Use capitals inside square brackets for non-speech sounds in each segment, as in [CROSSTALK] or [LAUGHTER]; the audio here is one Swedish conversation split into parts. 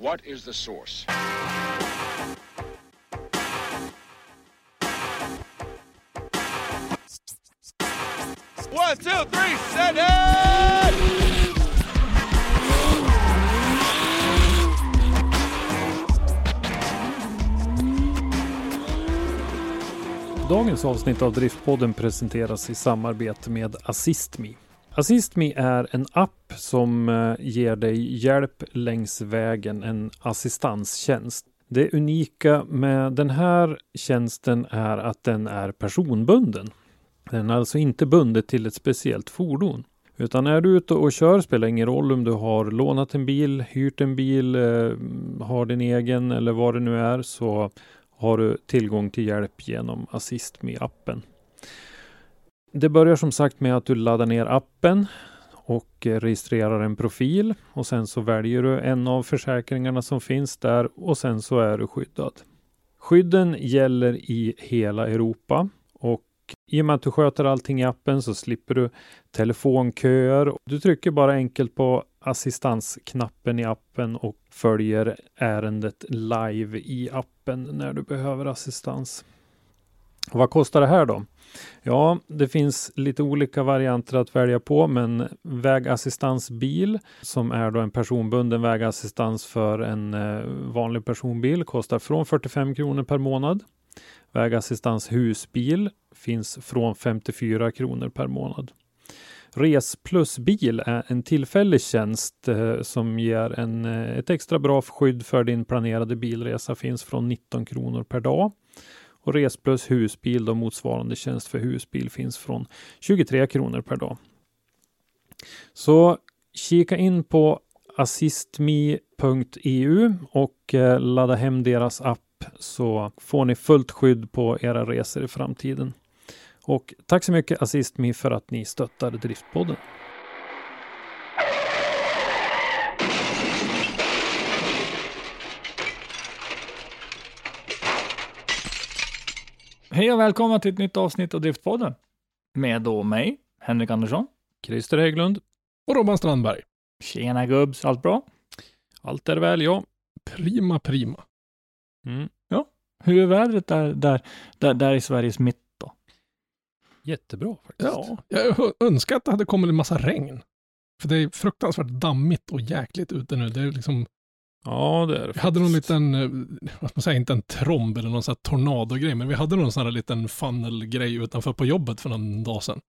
What is the source? One, two, three, set it! Dagens avsnitt av Driftpodden presenteras i samarbete med AssistMe. AssistMe är en app som eh, ger dig hjälp längs vägen, en assistanstjänst. Det unika med den här tjänsten är att den är personbunden. Den är alltså inte bunden till ett speciellt fordon. Utan är du ute och kör spelar ingen roll om du har lånat en bil, hyrt en bil, eh, har din egen eller vad det nu är så har du tillgång till hjälp genom AssistMe-appen. Det börjar som sagt med att du laddar ner appen och registrerar en profil och sen så väljer du en av försäkringarna som finns där och sen så är du skyddad. Skydden gäller i hela Europa och i och med att du sköter allting i appen så slipper du telefonköer. Du trycker bara enkelt på assistansknappen i appen och följer ärendet live i appen när du behöver assistans. Och vad kostar det här då? Ja, det finns lite olika varianter att välja på, men vägassistansbil som är då en personbunden vägassistans för en eh, vanlig personbil kostar från 45 kronor per månad. Vägassistans husbil finns från 54 kronor per månad. Res plus bil är en tillfällig tjänst eh, som ger en, eh, ett extra bra skydd för din planerade bilresa finns från 19 kronor per dag. Och Res plus husbil, då motsvarande tjänst för husbil, finns från 23 kronor per dag. Så kika in på assistme.eu och eh, ladda hem deras app så får ni fullt skydd på era resor i framtiden. Och tack så mycket AssistMe för att ni stöttar Driftpodden. Hej och välkomna till ett nytt avsnitt av Driftpodden. Med då mig, Henrik Andersson. Christer Hägglund, Och Robban Strandberg. Tjena gubbs, allt bra? allt är väl ja. Prima, prima. Mm. Hur är vädret där, där, där, där i Sveriges mitt då? Jättebra faktiskt. Ja, jag önskar att det hade kommit en massa regn. För det är fruktansvärt dammigt och jäkligt ute nu. Det är liksom, Ja, det är det vi hade någon liten, eh, vad ska man säga, inte en tromb eller någon sån här tornadogrej, men vi hade någon sån här liten funnelgrej utanför på jobbet för någon dag sedan.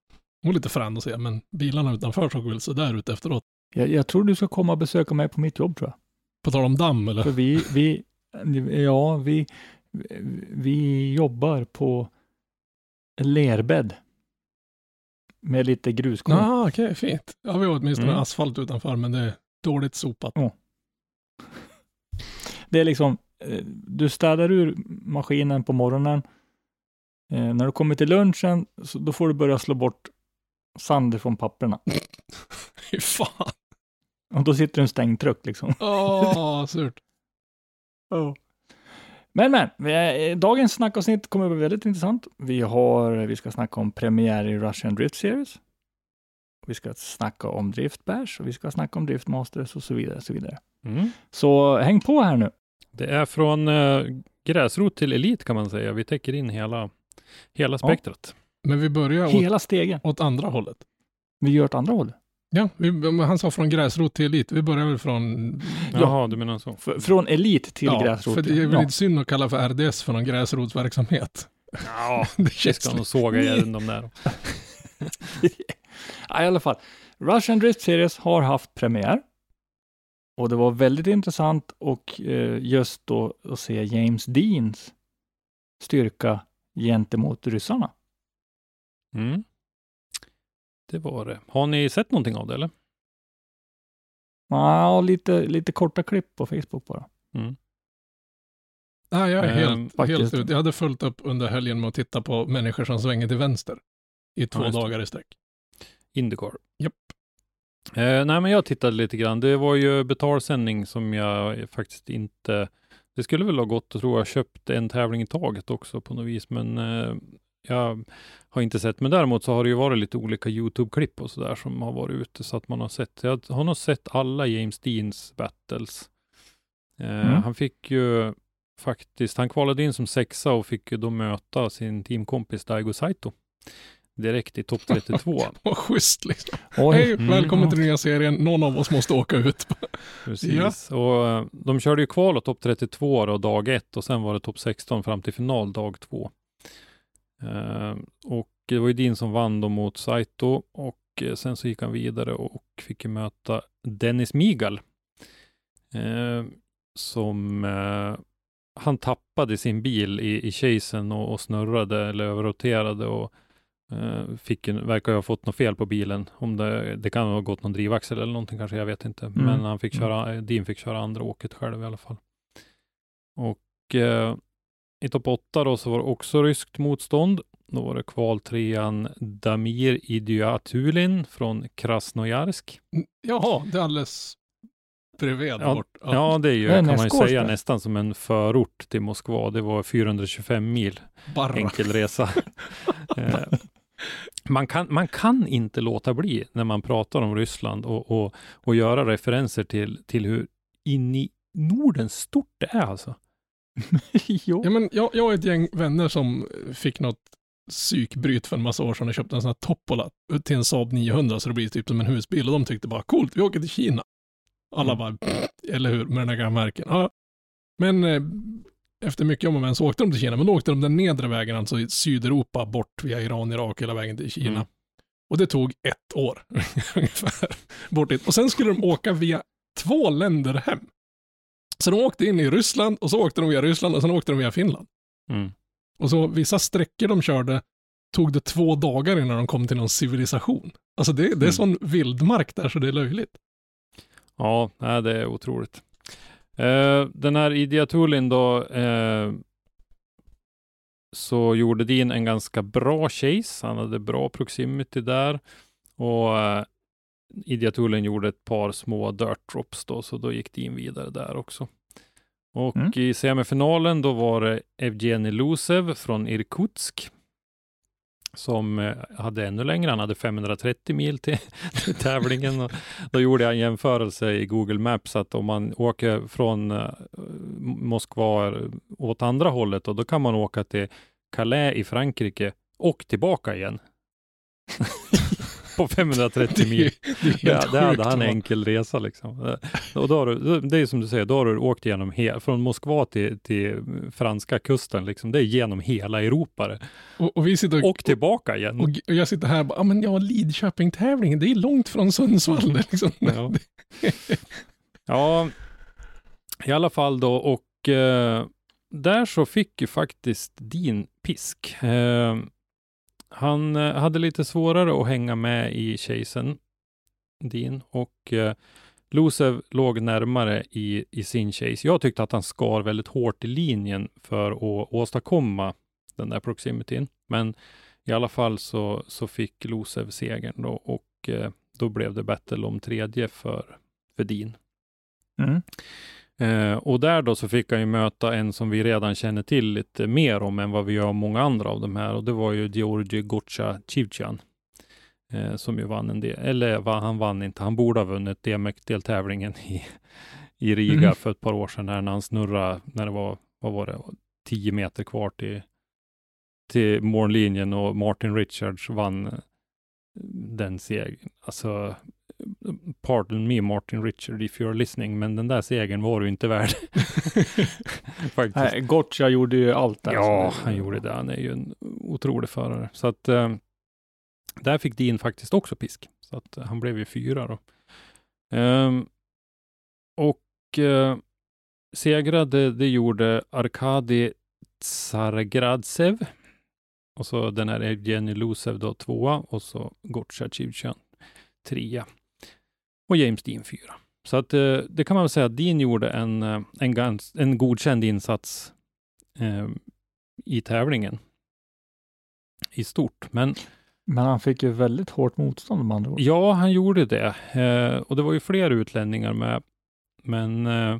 Det var lite frän att se, men bilarna utanför såg väl sådär ut efteråt. Jag, jag tror du ska komma och besöka mig på mitt jobb tror jag. På tal om damm eller? För vi, vi, ja, vi, vi jobbar på lerbädd. Med lite gruskorn. Ja, ah, okej, fint. Ja, vi har åtminstone Mm. asfalt utanför, men det är dåligt sopat. Det är liksom, eh, du städar ur maskinen på morgonen. Eh, när du kommer till lunchen, så då får du börja slå bort sand från papperna. [LAUGHS] Fy fan. Och då sitter du en stängd truck liksom. Åh, surt. [LAUGHS] Men men, vi- eh, dagens snackavsnitt kommer att bli väldigt intressant. Vi har, vi ska snacka om premiär i Russian Drift Series. Vi ska snacka om Driftbash och vi ska snacka om Driftmasters och så vidare. Så, vidare. Mm. så häng på här nu. Det är från eh, gräsrot till elit kan man säga. Vi täcker in hela, hela spektrat. Men vi börjar åt, Hela stegen. åt andra hållet. Vi gör åt andra hållet. Ja, vi, han sa från gräsrot till elit. Vi börjar väl från... Jaha, du menar så. F- från elit till ja, gräsrot. för det är väl Ja. inte synd att kalla för RDS för någon gräsrotsverksamhet. Ja, [LAUGHS] det känns ska nog lite- såga igen de där. [LAUGHS] ja, I alla fall. Russian Drift Series har haft premiär. Och det var väldigt intressant och eh, just då att se James Deans styrka gentemot ryssarna. Mm. Det var det. Har ni sett någonting av det eller? Ja, lite, lite korta klipp på Facebook bara. Mm. Nej, jag är helt, Ehm, helt ut. Jag hade fullt upp under helgen med att titta på människor som svänger till vänster i två Ja, dagar i sträck. Indycar. Japp. Eh, nej, men jag tittade lite grann. Det var ju betalsändning som jag faktiskt inte... Det skulle väl ha gått att tro jag köpte en tävling i taget också på något vis, men eh, jag har inte sett. Men däremot så har det ju varit lite olika YouTube-klipp och sådär som har varit ute så att man har sett. Jag har nog sett alla James Deans battles. Eh, Mm. Han fick ju faktiskt, han kvalade in som sexa och fick ju då möta sin teamkompis Daigo Saito direkt i topp 32. [LAUGHS] Vad schysst liksom. Oj, Hej, Mm. välkommen till nya serien. Någon av oss måste åka ut. Precis. Och eh, de körde ju kval och topp 32 då, dag ett och sen var det topp 16 fram till final dag två. Eh, och det var ju din som vann då mot Saito och eh, sen så gick han vidare och fick ju möta Dennis Migal. Eh, som eh, han tappade sin bil i, i chasen och, och snurrade eller överroterade och fick en, verkar ha fått något fel på bilen. Om det, det kan ha gått någon drivaxel eller någonting kanske, jag vet inte. Men han fick Mm. köra, eh, Dean fick köra andra åket själv i alla fall. Och eh, i topp 8 då så var det också ryskt motstånd. Då var det kvaltrean Damir Idiatulin från Krasnojarsk. Jaha, det är alldeles bredvid Ja, bort. Ja, det är ju Det är kan man ju säga nästan som en förort till Moskva. Det var 425 mil Barra. enkel resa. [LAUGHS] Man, kan, man kan inte låta bli när man pratar om Ryssland och, och, och göra referenser till, till hur in i Norden stort det är alltså. [LAUGHS] jo. Ja, men jag, jag har ett gäng vänner som fick något psykbryt för en massa år sedan och köpte en sån här Toppola till en Saab 900 så det blir typ som en husbil och de tyckte bara coolt, vi åker till Kina. Alla Mm. bara, "Pff, eller hur, med den här gamla märken. Ja. Men eh, efter mycket om och men så åkte de till Kina, men då åkte de den nedre vägen, alltså i Sydeuropa, bort via Iran, Irak, hela vägen till Kina. Mm. Och det tog ett år [LAUGHS] ungefär. Bort dit. Och sen skulle de åka via två länder hem. Så de åkte in i Ryssland och så åkte de via Ryssland och sen åkte de via Finland. Mm. Och så vissa sträckor de körde tog det två dagar innan de kom till någon civilisation. Alltså det, det är Mm. sån vildmark där så det är löjligt. Ja, nej, det är otroligt. Eh, den här Idiatulin då, eh, så gjorde Din en ganska bra chase. Han hade bra proximity där och eh, Idiatulin gjorde ett par små dirt drops då, så då gick Din vidare där också. Och Mm. i semifinalen då var det Evgeni Lusev från Irkutsk som eh, hade ännu längre. Han hade 530 mil till, [LAUGHS] till tävlingen. Och då gjorde jag en jämförelse i Google Maps att om man åker från eh, Moskva åt andra hållet och då kan man åka till Calais i Frankrike och tillbaka igen. [LAUGHS] På 530 mil. Det, det Det, hade han en enkel resa liksom. Och då har du, det är som du säger, då har du åkt genom he, från Moskva till, till franska kusten liksom. Det är genom hela Europa. Och, och vi sitter och, Och tillbaka igen. och, och jag sitter här och bara, ja men ja, Lidköping-tävlingen, det är långt från Sundsvall. Liksom, Ja. [LAUGHS] Ja, i alla fall då och eh, där så fick ju faktiskt din pisk. Eh, han eh, hade lite svårare att hänga med i chasen, din, och eh, Losev låg närmare i, i sin chase. Jag tyckte att han skar väldigt hårt i linjen för att åstadkomma den där proximityn. Men i alla fall så, så fick Losev segern då och eh, då blev det battle om tredje för, för Dean. Mm. Eh, och där då så fick han ju möta en som vi redan känner till lite mer om än vad vi gör många andra av de här och det var ju Georgi Gotcha Chivchan. Eh, som ju vann en del, eller va, han vann inte, han borde ha vunnit DMX-deltävlingen i, i Riga Mm. för ett par år sedan här när han snurrade, när det var, vad var det, 10 meter kvar till, till mållinjen och Martin Richards vann eh, den segern. Alltså, pardon me Martin Richard if you're listening, men den där segern var du inte värd. [LAUGHS] Faktiskt. Nej, Gotcha gjorde ju allt där. Ja, han gjorde det. Han är ju en otrolig förare. Så att, eh, Där fick Dean faktiskt också pisk, så att eh, han blev ju fyra då. Ehm, och eh, segrade, det gjorde Arkadi Tsargradsev. Och så den här Evgenij Lusev då tvåa och så Gotcha Chivchan trea. Och James Dean fyra. Så att eh, det kan man väl säga att Dean gjorde en, eh, en, gans, en godkänd insats eh, i tävlingen i stort. Men Men han fick ju väldigt hårt motstånd om andra ord. ja, han gjorde det. Eh, och det var ju fler utlänningar med. Men eh,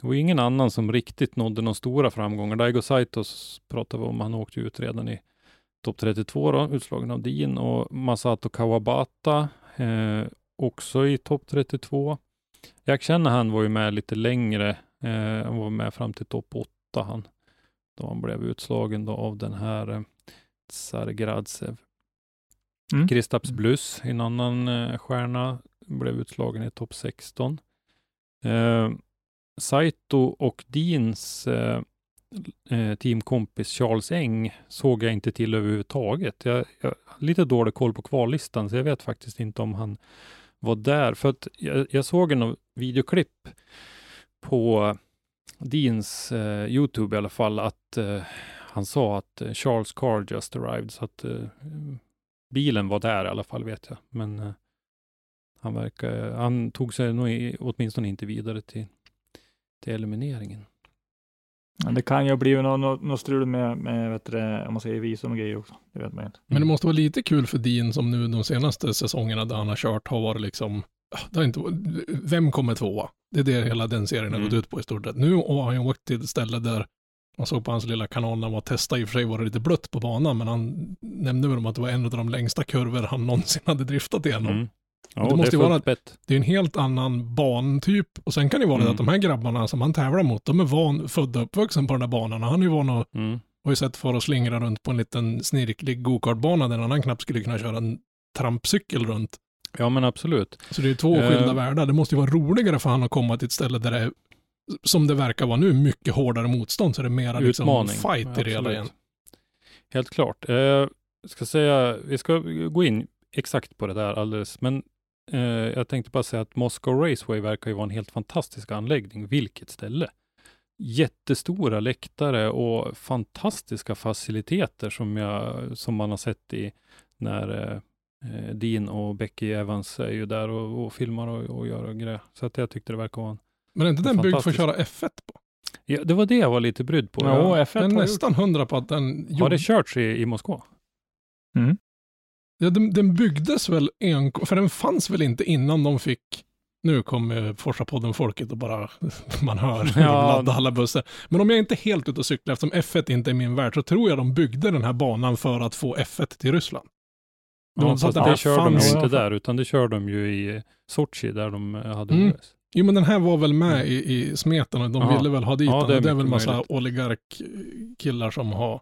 det var ju ingen annan som riktigt nådde några stora framgångar. Daigo Saitos pratade vi om. Han åkte ut redan i topp 32 då, utslagen av Dean och Masato Kawabata eh, också i topp 32. Jack Shanahan var ju med lite längre. Eh, han var med fram till topp 8 han. Då han blev utslagen då av den här eh, Tsargradsev. Mm. Kristaps Bluss, en annan eh, stjärna, blev utslagen i topp 16. Eh, Saito och Deans eh, eh, teamkompis Charles Eng såg jag inte till överhuvudtaget. Jag, jag har lite dålig koll på kvallistan, så jag vet faktiskt inte om han var där. För att jag, jag såg en videoklipp på Deans eh, Youtube i alla fall, att eh, han sa att eh, Charles Carr just arrived, så att eh, bilen var där i alla fall vet jag. Men eh, han verkar, han tog sig nog i, åtminstone inte vidare till, till elimineringen. Men det kan ju blivit något, något, något strul med, med vet du, om man säger visum och grejer också. Det vet man inte. Men det måste vara lite kul för Dean som nu de senaste säsongerna där han har kört har varit liksom, ah, det har inte, vem kommer tvåa? Det är det hela den serien har Mm. gått ut på i stort sett. Nu har han ju åkt till ett ställe där man såg på hans lilla kanal när han var och testade, i och för sig var det lite blött på banan, men han nämnde väl om att det var en av de längsta kurvor han någonsin hade driftat igenom. Mm. Ja, det det, måste ju vara bett. Det är en helt annan bantyp och sen kan det vara det Mm. att de här grabbarna som han tävlar mot, de är van, födda och uppvuxna på den där banan. Han är ju van att, Mm. har ju sett fara och slingra runt på en liten snirklig gokartbana där en annan knappt skulle kunna köra en trampcykel runt. Ja, men absolut. Så det är två skilda världar. Det måste ju vara roligare för han att komma till ett ställe där det är, som det verkar vara nu, mycket hårdare motstånd. Så det är mera liksom Utmaning. fight i det hela igen. Helt klart. Jag ska säga, vi ska gå in exakt på det där alldeles, men eh, jag tänkte bara säga att Moscow Raceway verkar ju vara en helt fantastisk anläggning. Vilket ställe! Jättestora läktare och fantastiska faciliteter som, jag, som man har sett i när eh, Dean och Becky Evans är ju där och, och filmar och, och gör grejer. Så att jag tyckte det verkar vara en... Men är inte den byggd för att köra F1 på? Ja, det var det jag var lite brydd på. Jag, F1 Jag är har nästan hundra på att den har det körts i, i Moskva? Ja, den, den byggdes väl enkom, för den fanns väl inte innan de fick, nu kommer Forsa-podden-folket och bara, [LAUGHS] man hör hur Ja. de laddar alla bussar. Men om jag inte är helt ute och cyklar, eftersom F1 inte är min värld, så tror jag de byggde den här banan för att få F1 till Ryssland. Var Ja, fast det det kör de ju inte där, utan det kör de ju i Sochi där de eh, hade Mm. Jo, men den här var väl med i, i smeten och de Ja. ville väl ha dit Ja, den. det är Det är väl massa oligarkkillar som har,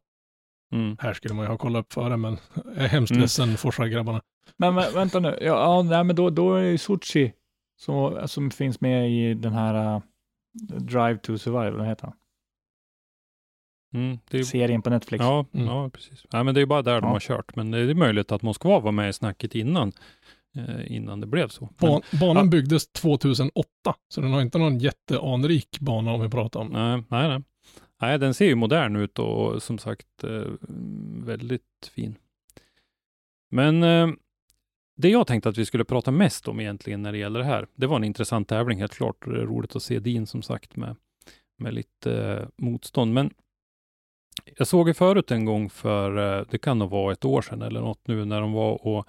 Mm. här skulle man ju ha kollat upp före, men jag är hemskt Mm. ledsen, Forsa-grabbarna. Men, men vänta nu, ja, ja nej, men då, då är det Sochi som, som finns med i den här uh, Drive to Survive, vad heter han? Mm. Det är, Serien på Netflix. ja, Mm. ja, precis. Ja, men det är bara där de Ja. har kört. Men det är möjligt att Moskva var med i snacket innan, eh, innan det blev så. Men, Ban, banan ja. byggdes 2008, så den har inte någon jätteanrik bana om vi pratar om. nej, nej, nej. Nej, den ser ju modern ut och som sagt eh, väldigt fin. Men eh, det jag tänkte att vi skulle prata mest om egentligen när det gäller det här, det var en intressant tävling helt klart. Det är roligt att se Din som sagt med, med lite eh, motstånd. Men jag såg ju förut en gång för, det kan nog vara ett år sedan eller något nu, när de var och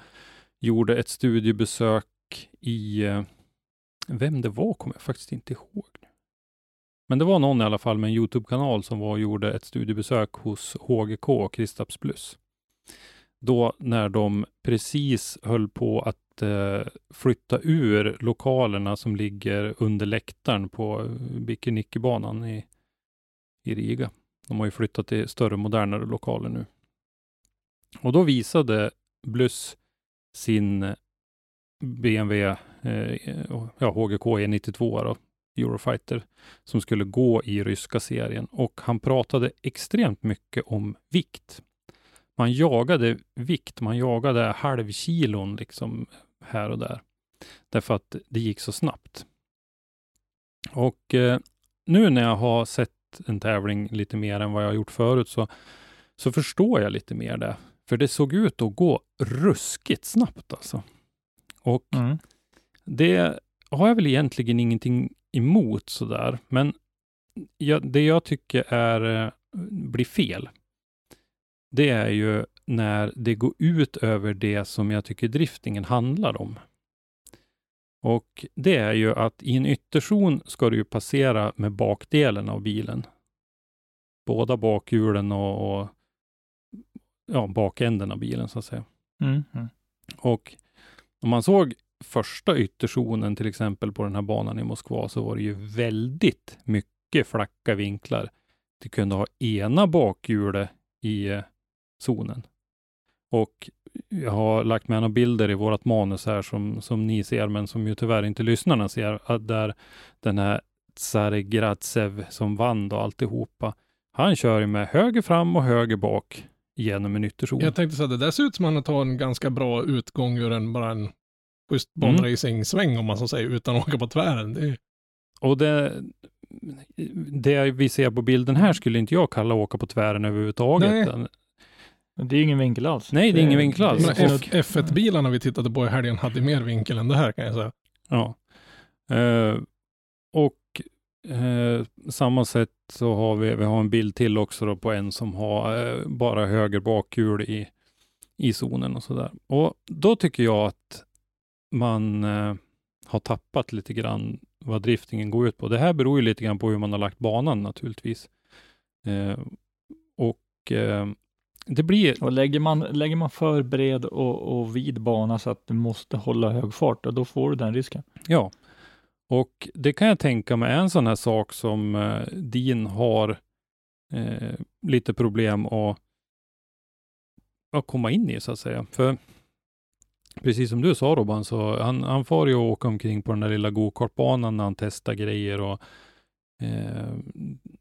gjorde ett studiebesök i, vem det var kommer jag faktiskt inte ihåg. nu. Men det var någon i alla fall med en Youtube-kanal som var och gjorde ett studiebesök hos HGK och Kristaps Plus. Då när de precis höll på att eh, flytta ur lokalerna som ligger under läktaren på eh, Bikinikibanan i, i Riga. De har ju flyttat till större, modernare lokaler nu. Och då visade Bluss sin BMW, eh, ja, HGK E92 då, Eurofighter, som skulle gå i ryska serien. Och han pratade extremt mycket om vikt. man jagade vikt, man jagade halvkilon liksom här och där. Därför att det gick så snabbt. Och eh, nu när jag har sett en tävling lite mer än vad jag har gjort förut så, så förstår jag lite mer det. För det såg ut att gå ruskigt snabbt alltså. Och Mm. det har jag väl egentligen ingenting emot sådär, men jag, det jag tycker är, eh, blir fel, det är ju när det går ut över det som jag tycker driftingen handlar om. Och det är ju att i en ytterzon ska du ju passera med bakdelen av bilen. Båda bakhjulen och, och ja, bakänden av bilen så att säga. Mm. Mm. Och om man såg första ytterzonen till exempel på den här banan i Moskva så var det ju väldigt mycket flacka vinklar. Du kunde ha ena bakhjulet i eh, zonen. Och jag har lagt med några bilder i vårt manus här som, som ni ser, men som ju tyvärr inte lyssnarna ser, där den här Tsare Gradsev som vann då alltihopa, han kör ju med höger fram och höger bak genom en ytterzon. Jag tänkte säga, det där ser ut som att han tar en ganska bra utgång ur en, bara en schysst Mm. banracing-sväng om man så säger, utan att åka på tvären. Det är, Och det, det vi ser på bilden här skulle inte jag kalla åka på tvären överhuvudtaget. Nej. Det är ingen vinkel alls. Nej, det är ingen vinkel alls. det är men Och- snudd- F, F1-bilarna vi tittade på i helgen hade mer vinkel än det här kan jag säga. Ja. Eh, och eh, samma sätt så har vi, vi har en bild till också då på en som har eh, bara höger bakhjul i, i zonen och sådär. Och då tycker jag att man eh, har tappat lite grann vad driftingen går ut på. Det här beror ju lite grann på hur man har lagt banan naturligtvis. Eh, och eh, det blir, Och lägger man, lägger man för bred och, och vid bana så att du måste hålla hög fart, då får du den risken. Ja, och det kan jag tänka mig är en sån här sak som eh, din har lite problem att, att komma in i så att säga. För precis som du sa Robban, så han, han far ju åka omkring på den där lilla gokartbanan när han testar grejer och eh,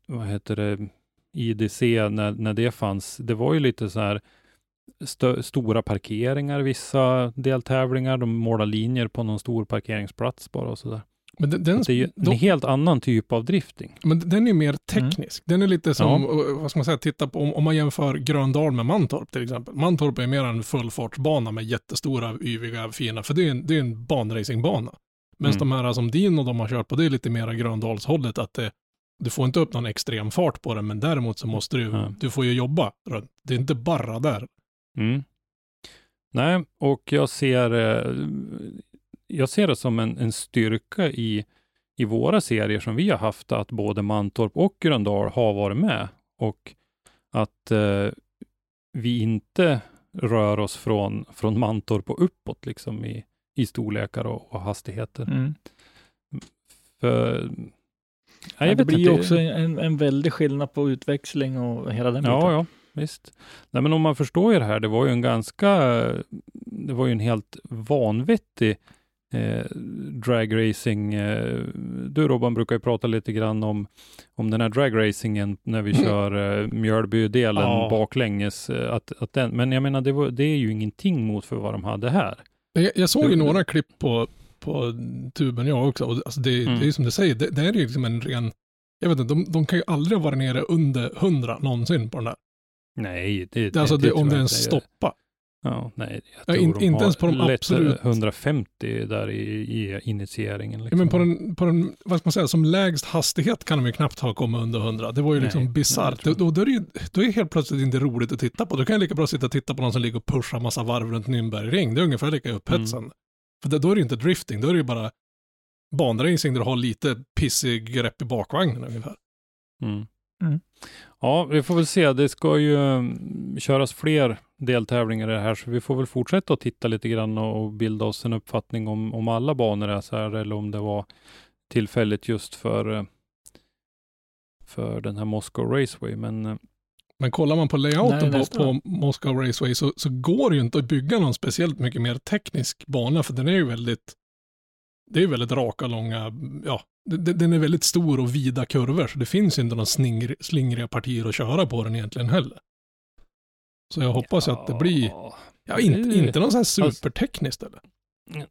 vad heter det, IDC när, när det fanns. Det var ju lite så här stö, stora parkeringar, vissa deltävlingar. De målar linjer på någon stor parkeringsplats bara och så där. Men den, den, Det är ju en de- helt annan typ av drifting. Men den är mer teknisk. Den är lite som, Ja. eh, vad ska man säga, titta på om, om man jämför Gröndal med Mantorp till exempel. Mantorp är mer en fullfartsbana med jättestora, yviga, fina, för det är en, det är en banracingbana. Medan Mm. de här som din och de har kört på, det är lite mera Gröndalshållet, att det, du får inte upp någon extrem fart på den, men däremot så måste du, Ja. du får ju jobba runt. Det är inte bara där. Mm. Nej, och jag ser, eh, jag ser det som en, en styrka i, i våra serier som vi har haft, att både Mantorp och Gröndal har varit med och att eh, vi inte rör oss från, från Mantorp och uppåt liksom i, i storlekar och, och hastigheter. Mm. För, Ja, jag det blir ju också en, en väldig skillnad på utväxling och hela den Ja, biten. ja, visst. Nej, men om man förstår ju det här, det var ju en ganska, det var ju en helt vanvettig eh, dragracing. Eh, du Robban brukar ju prata lite grann om, om den här dragracingen när vi Mm. kör eh, Mjölbydelen Ja. baklänges. Eh, att, att den, men jag menar, det, var, det är ju ingenting mot för vad de hade här. Jag, jag såg ju några klipp på, på tuben jag också. Och alltså det, Mm. det är ju som du säger, det, det är ju liksom en ren, jag vet inte, de, de kan ju aldrig varit nere under 100 någonsin på den där. Nej, det, Det, alltså det, om det ens inte. stoppar. Ja, nej, Ja, jag tror in- de inte ens på de absolut- 150 där i, i initieringen. Ja, Liksom. men på den, på den, vad ska man säga, som lägst hastighet kan de ju knappt ha kommit under 100. Det var ju Nej, liksom nej, bisarrt. det tror Då, då, är det ju, då är det helt plötsligt inte roligt att titta på. Då kan jag lika bra sitta och titta på någon som ligger och pushar massa varv runt Nürnbergring. Det är ungefär lika upphetsande. Mm. För då är det inte drifting, då är det ju bara banracing där du har lite pissig grepp i bakvagnen ungefär. Mm. Mm. Ja, vi får väl se. Det ska ju mm, köras fler deltävlingar i det här, så vi får väl fortsätta att titta lite grann och och bilda oss en uppfattning om, om alla banor är så här, eller om det var tillfälligt just för, eh, för den här Moscow Raceway. Men eh, Men kollar man på layouten på, nästa på Moscow Raceway så, så går det ju inte att bygga någon speciellt mycket mer teknisk bana för den är ju väldigt, det är väldigt raka, långa, ja, den är väldigt stor och vida kurvor så det finns inte några slingriga partier att köra på den egentligen heller. Så jag hoppas ju att det blir, Ja, ja inte, det- inte någon sån här supertekniskt eller?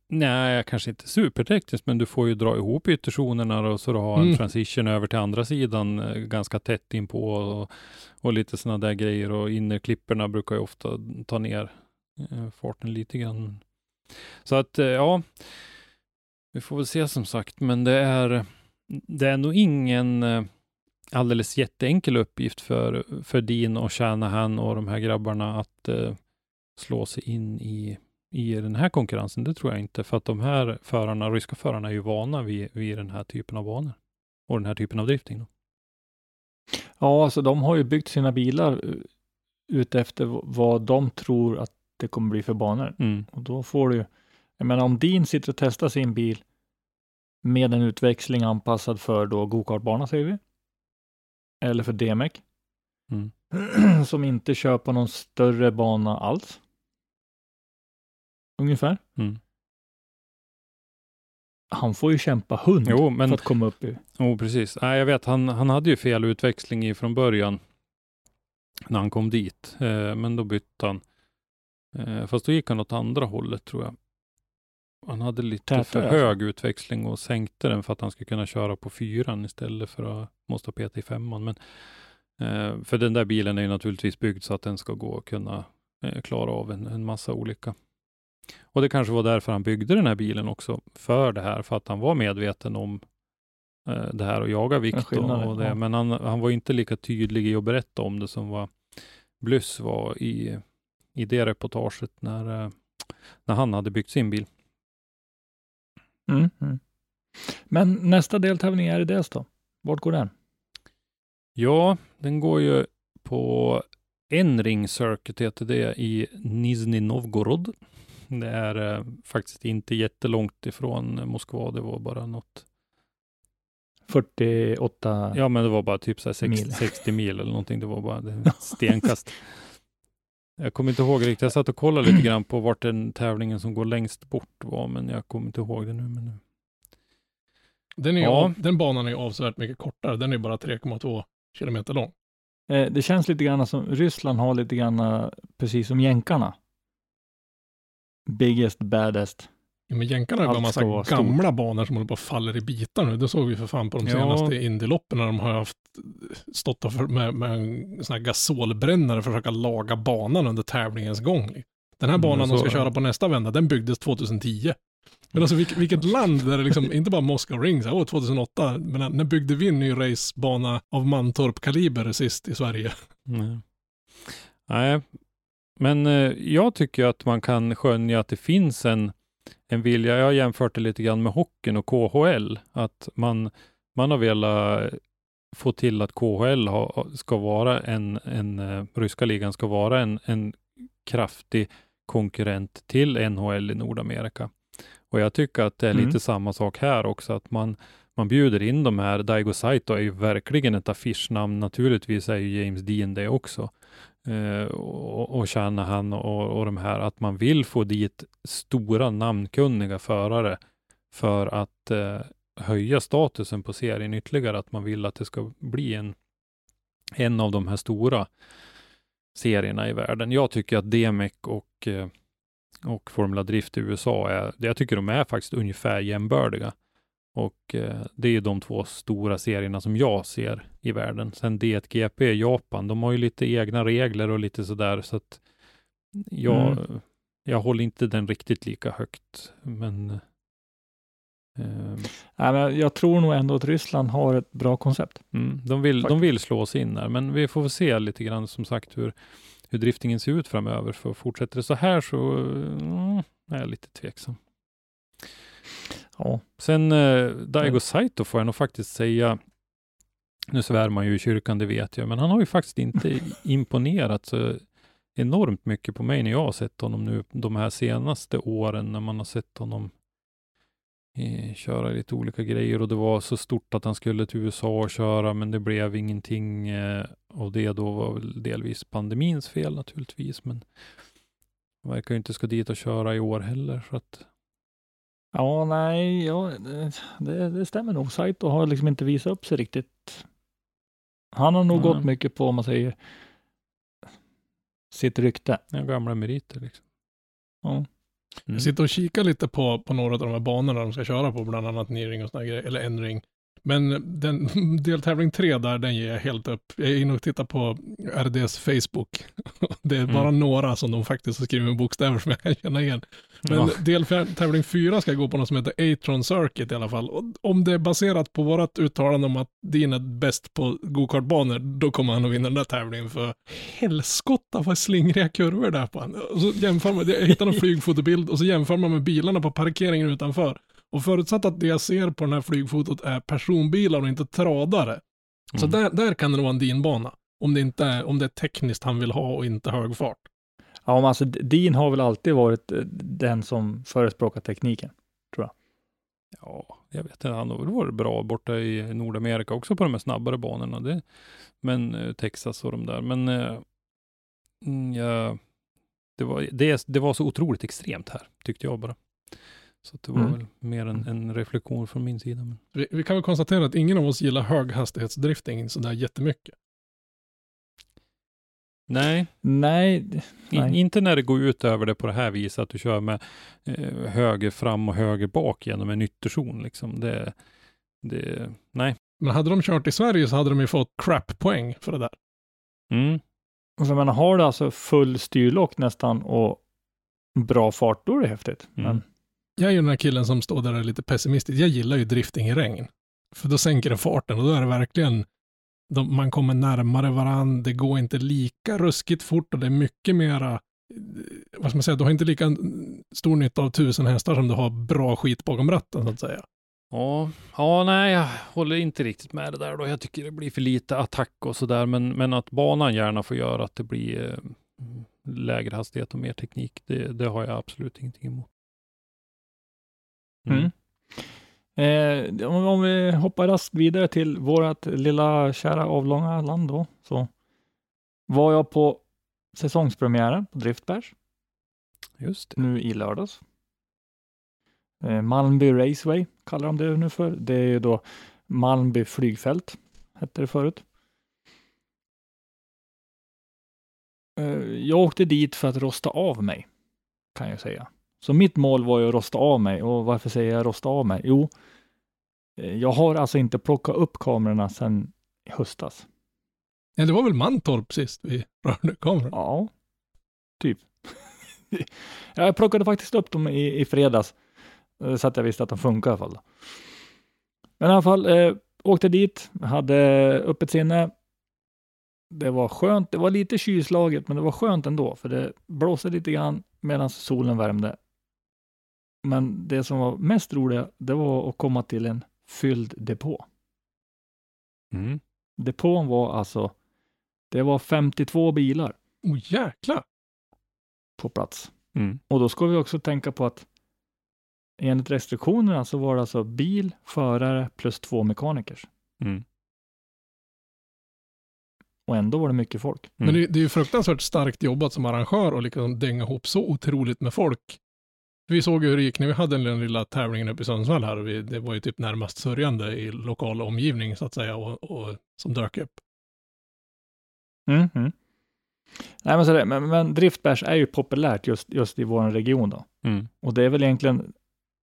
Nej, kanske inte supertekniskt, men du får ju dra ihop ytterzonerna och så du har en Mm. transition över till andra sidan eh, ganska tätt inpå och, och lite sådana där grejer och innerklipporna brukar ju ofta ta ner eh, farten lite grann. Så att eh, ja, vi får väl se som sagt, men det är, det är nog ingen eh, alldeles jätteenkel uppgift för, för Dean och Shanahan och de här grabbarna att eh, slå sig in i i den här konkurrensen, det tror jag inte. För att de här förarna, ryska förarna är ju vana vid, vid den här typen av banor. Och den här typen av drifting. Då. Ja, alltså de har ju byggt sina bilar uh, utefter vad de tror att det kommer bli för banor. Mm. Och då får du ju, jag menar om Dean sitter och testar sin bil med en utväxling anpassad för då gokartbana säger vi. Eller för DMEC. Mm. [CLEARS THROAT] som inte kör på någon större bana alls. Ungefär. Mm. Han får ju kämpa hund Jo, men för att komma upp i. oh, precis. Nej, jag vet, han, han hade ju fel utväxling i från början när han kom dit. Eh, men då bytte han. Eh, fast då gick han åt andra hållet tror jag. Han hade lite Tätare, för alltså? hög utväxling och sänkte den för att han skulle kunna köra på fyran istället för att måste peta i femman. Men, eh, för den där bilen är ju naturligtvis byggd så att den ska gå och kunna eh, klara av en, en massa olika. Och det kanske var därför han byggde den här bilen också, för det här, för att han var medveten om eh, det här och jaga vikt och, och det. ja. Men han, han var inte lika tydlig i att berätta om det som vad Blyss var i, i det reportaget när, eh, när han hade byggt sin bil. Mm, mm. Men nästa deltävling är i det då? Vart går den? Ja, den går ju på en ring circuit heter det i Nizhny Novgorod. Det är eh, faktiskt inte jättelångt ifrån Moskva. Det var bara något 48 Ja, men det var bara typ så här 60, Mil. 60 mil eller någonting. Det var bara [LAUGHS] stenkast. Jag kommer inte ihåg riktigt. Jag satt och kollade lite grann på vart den tävlingen som går längst bort var, men jag kommer inte ihåg det nu. Men nu. Den, är Ja. av, den banan är avsevärt mycket kortare. Den är bara 3,2 kilometer lång. Eh, Det känns lite grann som Ryssland har lite grann eh, precis som jänkarna. Biggest, baddest. Ja, men jänkarna har ju bara massa stort. gamla banor som håller på att falla i bitar nu. Det såg vi för fan på de Ja. senaste Indyloppen när de har haft stått och för, med, med en sån här gasolbrännare för att försöka laga banan under tävlingens gång. Den här Mm, banan de så- ska köra på nästa vända, den byggdes 2010. Men alltså vilket, vilket land där det liksom, [LAUGHS] inte bara Moscow Ring, så här, åh 2008, men när- när byggde vi en ny racebana av Mantorp-kaliber sist i Sverige? Nej. Nej, men eh, jag tycker att man kan skönja att det finns en, en vilja. Jag har jämfört det lite grann med hockeyn och KHL. Att man, man har velat få till att KHL ha, ska vara en, en eh, ryska ligan ska vara en, en kraftig konkurrent till NHL i Nordamerika. Och jag tycker att det är Mm. lite samma sak här också, att man, man bjuder in de här. Daigo Saito är ju verkligen ett affischnamn. Naturligtvis är ju James Dean det också. Eh, och, och Shanahan och, och de här, att man vill få dit stora namnkunniga förare för att eh, höja statusen på serien ytterligare. Att man vill att det ska bli en, en av de här stora serierna i världen. Jag tycker att DMEC och, eh, och Formula Drift i USA är, jag tycker de är faktiskt ungefär jämbördiga. Och eh, det är ju de två stora serierna som jag ser i världen. Sen D1GP i Japan, de har ju lite egna regler och lite sådär så att jag, jag håller inte den riktigt lika högt. Men eh, Nej, men jag tror nog ändå att Ryssland har ett bra koncept. mm, de, vill, de vill slå sig in där, men vi får väl se lite grann som sagt hur, hur driftingen ser ut framöver. För fortsätter det så här så mm, är jag lite tveksam. Ja, Sen eh, Daigo. Saito får jag nog faktiskt säga, nu svär man ju i kyrkan, det vet jag, men han har ju faktiskt inte [LAUGHS] imponerat så enormt mycket på mig när jag har sett honom nu de här senaste åren när man har sett honom eh, köra lite olika grejer och det var så stort att han skulle till USA och köra, men det blev ingenting eh, och det då var väl delvis pandemins fel naturligtvis, men verkar ju inte ska dit och köra i år heller, så att ja nej, ja, det, det, stämmer nog. Saito har liksom inte visat upp sig riktigt. Han har nog Nej. gått mycket på, om man säger, sitt rykte. Ja, gamla meriter liksom. Ja. Mm. Jag sitter och kikar lite på, på några av de här banorna de ska köra på, bland annat Nearing och här grejer, eller N-ring. Men den [LAUGHS] deltävling tre där, den ger jag helt upp. Jag är inne och tittar på RDs Facebook. [LAUGHS] Det är bara Mm. några som de faktiskt har skrivit med bokstäver som jag kan känna igen. Men Ja. deltävling fyra ska gå på något som heter Atron Circuit i alla fall. Och om det är baserat på vårat uttalande om att din är bäst på gokartbanor, då kommer han att vinna den där tävlingen för helskotta vad slingriga kurvor det är på han. Och så jämför man, jag hittade en [LAUGHS] flygfotobild och så jämför man med bilarna på parkeringen utanför. Och förutsatt att det jag ser på den här flygfotot är personbilar och inte tradare. Så Mm. där, där kan det vara en dinbana. Om det, inte är, om det är tekniskt han vill ha och inte hög fart. Ja, men alltså Dean har väl alltid varit eh, den som förespråkar tekniken. Ja, jag vet inte. Han har väl varit bra borta i Nordamerika också på de här snabbare banorna. Det, men eh, Texas och de där. Men eh, mm, ja, det, var, det, det var så otroligt extremt här, tyckte jag bara. Så det var Mm. väl mer en, en reflektion från min sida. Men... Vi, vi kan väl konstatera att ingen av oss gillar höghastighetsdrifting sådär jättemycket. Nej, Nej, d- in, Nej. inte när det går ut över det på det här viset, att du kör med eh, höger fram och höger bak genom en ytterzon. Liksom. Det, det, nej. Men hade de kört i Sverige så hade de ju fått crap-poäng för det där. Mm. och så menar, har du alltså full styrlock nästan och bra fart, då är det häftigt. Mm. Men jag är ju den här killen som står där och är lite pessimistisk. Jag gillar ju drifting i regn. För då sänker det farten och då är det verkligen, de, man kommer närmare varandra, det går inte lika ruskigt fort och det är mycket mera, eh, vad ska man säga, du har inte lika stor nytta av tusen hästar som du har bra skit bakom ratten så att säga. Ja, ja, nej, jag håller inte riktigt med det där då. Jag tycker det blir för lite attack och sådär, men, men att banan gärna får göra att det blir eh, lägre hastighet och mer teknik, det, det har jag absolut ingenting emot. Mm. Eh, om, om vi hoppar raskt vidare till vårt lilla kära avlånga land då, så var jag på säsongspremiären på Driftbärs Just det. nu i lördags. Eh, Malmby Raceway kallar de det nu för. Det är ju då Malmby flygfält, hette det förut. Eh, jag åkte dit för att rosta av mig, kan jag säga. Så mitt mål var ju att rosta av mig. Och varför säger jag rosta av mig? Jo, eh, jag har alltså inte plockat upp kamerorna sedan i höstas. Ja, det var väl Mantorp sist vi [LAUGHS] rörde kameran. Ja, typ. [LAUGHS] jag plockade faktiskt upp dem i, i fredags, eh, så att jag visste att de funkar i alla fall. Men i alla fall, eh, åkte dit, hade öppet sinne. Det var skönt, det var lite kylslaget, men det var skönt ändå, för det blåste lite grann medan solen värmde. Men det som var mest roliga, det var att komma till en fylld depå. Mm. Depån var alltså, det var 52 bilar Oh jäklar! på plats. Mm. Och då ska vi också tänka på att enligt restriktionerna så var det alltså bil, förare plus två mekanikers. Mm. Och ändå var det mycket folk. Men det, det är ju fruktansvärt starkt jobbat som arrangör och liksom dänga ihop så otroligt med folk. Vi såg ju hur det gick när vi hade den lilla tävlingen uppe i Sundsvall här och vi, det var ju typ närmast sörjande i lokal omgivning så att säga och, och som dök upp. Mm, mm. Nej, men, så det, men, men driftbärs är ju populärt just, just i vår region då. Mm. Och det är väl egentligen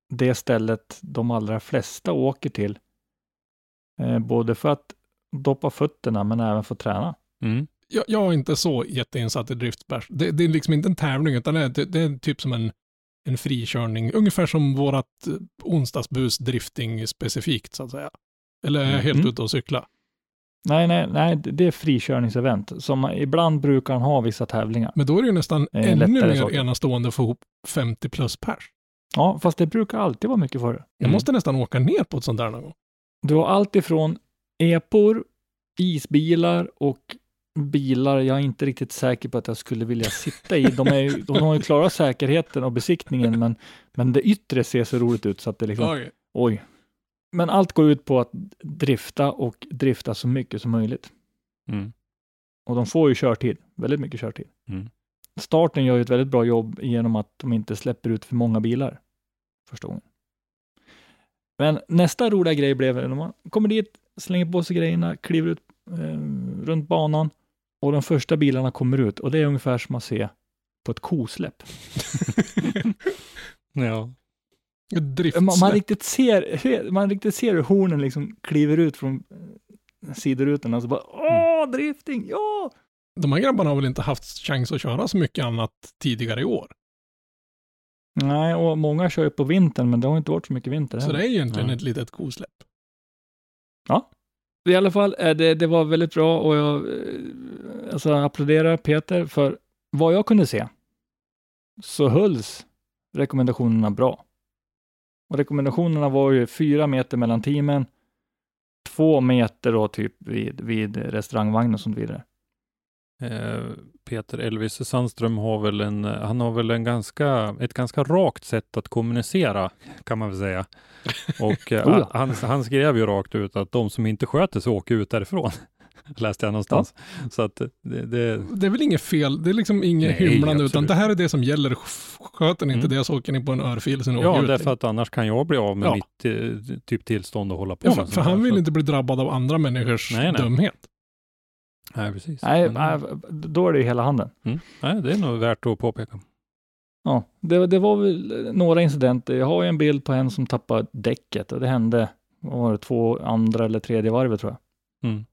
det stället de allra flesta åker till. Eh, både för att doppa fötterna men även för att träna. Mm. Jag, jag är inte så jätteinsatt i driftbärs. Det, det är liksom inte en tävling utan det är, det är typ som en, en frikörning. Ungefär som vårat eh, onsdagsbus drifting specifikt så att säga. Eller är jag helt Mm. ute och cykla? Nej, nej, nej, det är frikörningsevent. Som ibland brukar han ha vissa tävlingar. Men då är det ju nästan Eh, ännu mer saker. enastående att få ihop 50 plus pers. Ja, fast det brukar alltid vara mycket förr. Jag Mm. måste nästan åka ner på ett sånt där någon gång. Du har allt ifrån epor, isbilar och bilar jag är inte riktigt säker på att jag skulle vilja sitta i. De, är, ju- de har ju klarat säkerheten och besiktningen, men, men det yttre ser så roligt ut så att det liksom, Oj. oj. Men allt går ut på att drifta och drifta så mycket som möjligt. Mm. Och de får ju körtid, väldigt mycket körtid. Mm. Starten gör ju ett väldigt bra jobb genom att de inte släpper ut för många bilar första gången. Men nästa roliga grej blev när man kommer dit, slänger på sig grejerna, kliver ut eh, runt banan Och de första bilarna kommer ut och det är ungefär som att se på ett kosläpp. [LAUGHS] Ja. Ett Man, man, riktigt ser, man riktigt ser hur hornen liksom kliver ut från sidorutorna och så bara åh, drifting, ja! De här grabbarna har väl inte haft chans att köra så mycket annat tidigare i år. Nej, och många kör ju på vintern, men det har inte varit så mycket vinter Så heller. det är egentligen Ja. ett litet kosläpp. I alla fall, eh, det, det var väldigt bra och jag eh, alltså, applåderar Peter för vad jag kunde se så hölls rekommendationerna bra. Och rekommendationerna var ju fyra meter mellan teamen, två meter då typ vid, vid restaurangvagnen och så vidare. Eh, Peter Elvis Sandström har väl en, han har väl en ganska, ett ganska rakt sätt att kommunicera, kan man väl säga. [LAUGHS] Och eh, Oh ja. han, han skrev ju rakt ut att de som inte sköter sig åker ut därifrån. [LAUGHS] Läste jag någonstans. Så att det, det, Det är väl inget fel, det är liksom inget hymlande, utan det här är det som gäller. Sköter ni inte Mm. det så åker ni på en örfil sen ja, ut. därför att annars kan jag bli av med Ja. mitt eh, typ tillstånd att hålla på ja, med för, för han vill Så- inte bli drabbad av andra människors Nej, nej. dumhet. Nej, precis. Nej, Men, då är det ju hela handen. mm, nej, det är nog värt att påpeka. Ja, det, det var väl några incidenter. Jag har ju en bild på en som tappade däcket och det hände, vad var det, två andra eller tredje varvet tror jag. Mm.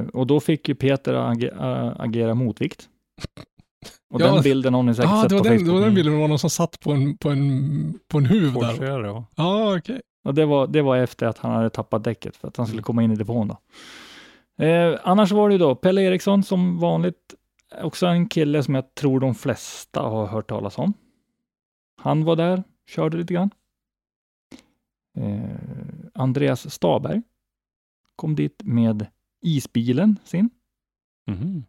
Eh, och då fick ju Peter age, ä, agera motvikt. Och Ja, den bilden har ni säkert Ja, sett det var, på den, det Facebook. var den Mm. bilden, det var någon som satt på en, på en, på en huv där. Forcera, ja. Ja, okej. Och det var, det var efter att han hade tappat däcket för att han skulle komma in i depån då. Eh, annars var det ju då Pelle Eriksson som vanligt, också en kille som jag tror de flesta har hört talas om. Han var där, körde lite grann. Eh, Andreas Staberg kom dit med isbilen sin. Mhm,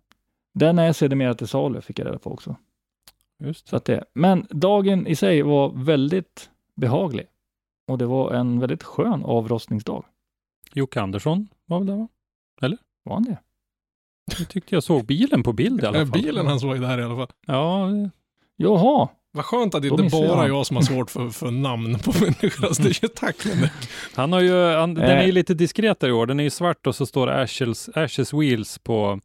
Den är sedermera till salu, fick jag reda på också. Just Så att det. Men dagen i sig var väldigt behaglig. Och det var en väldigt skön avrostningsdag. Jocke Andersson var väl där va? Var han det? [LAUGHS] Jag tyckte jag såg bilen på bild i alla fall. bilen han såg där i alla fall. Ja, Jaha, Vad skönt att det inte bara jag. jag som har svårt för, för namn på [LAUGHS] människor. Alltså, det är [LAUGHS] tack men det- han har ju, han, den är ju Eh. lite diskretare i år. Den är ju svart och så står Ashes, Ashes Wheels på,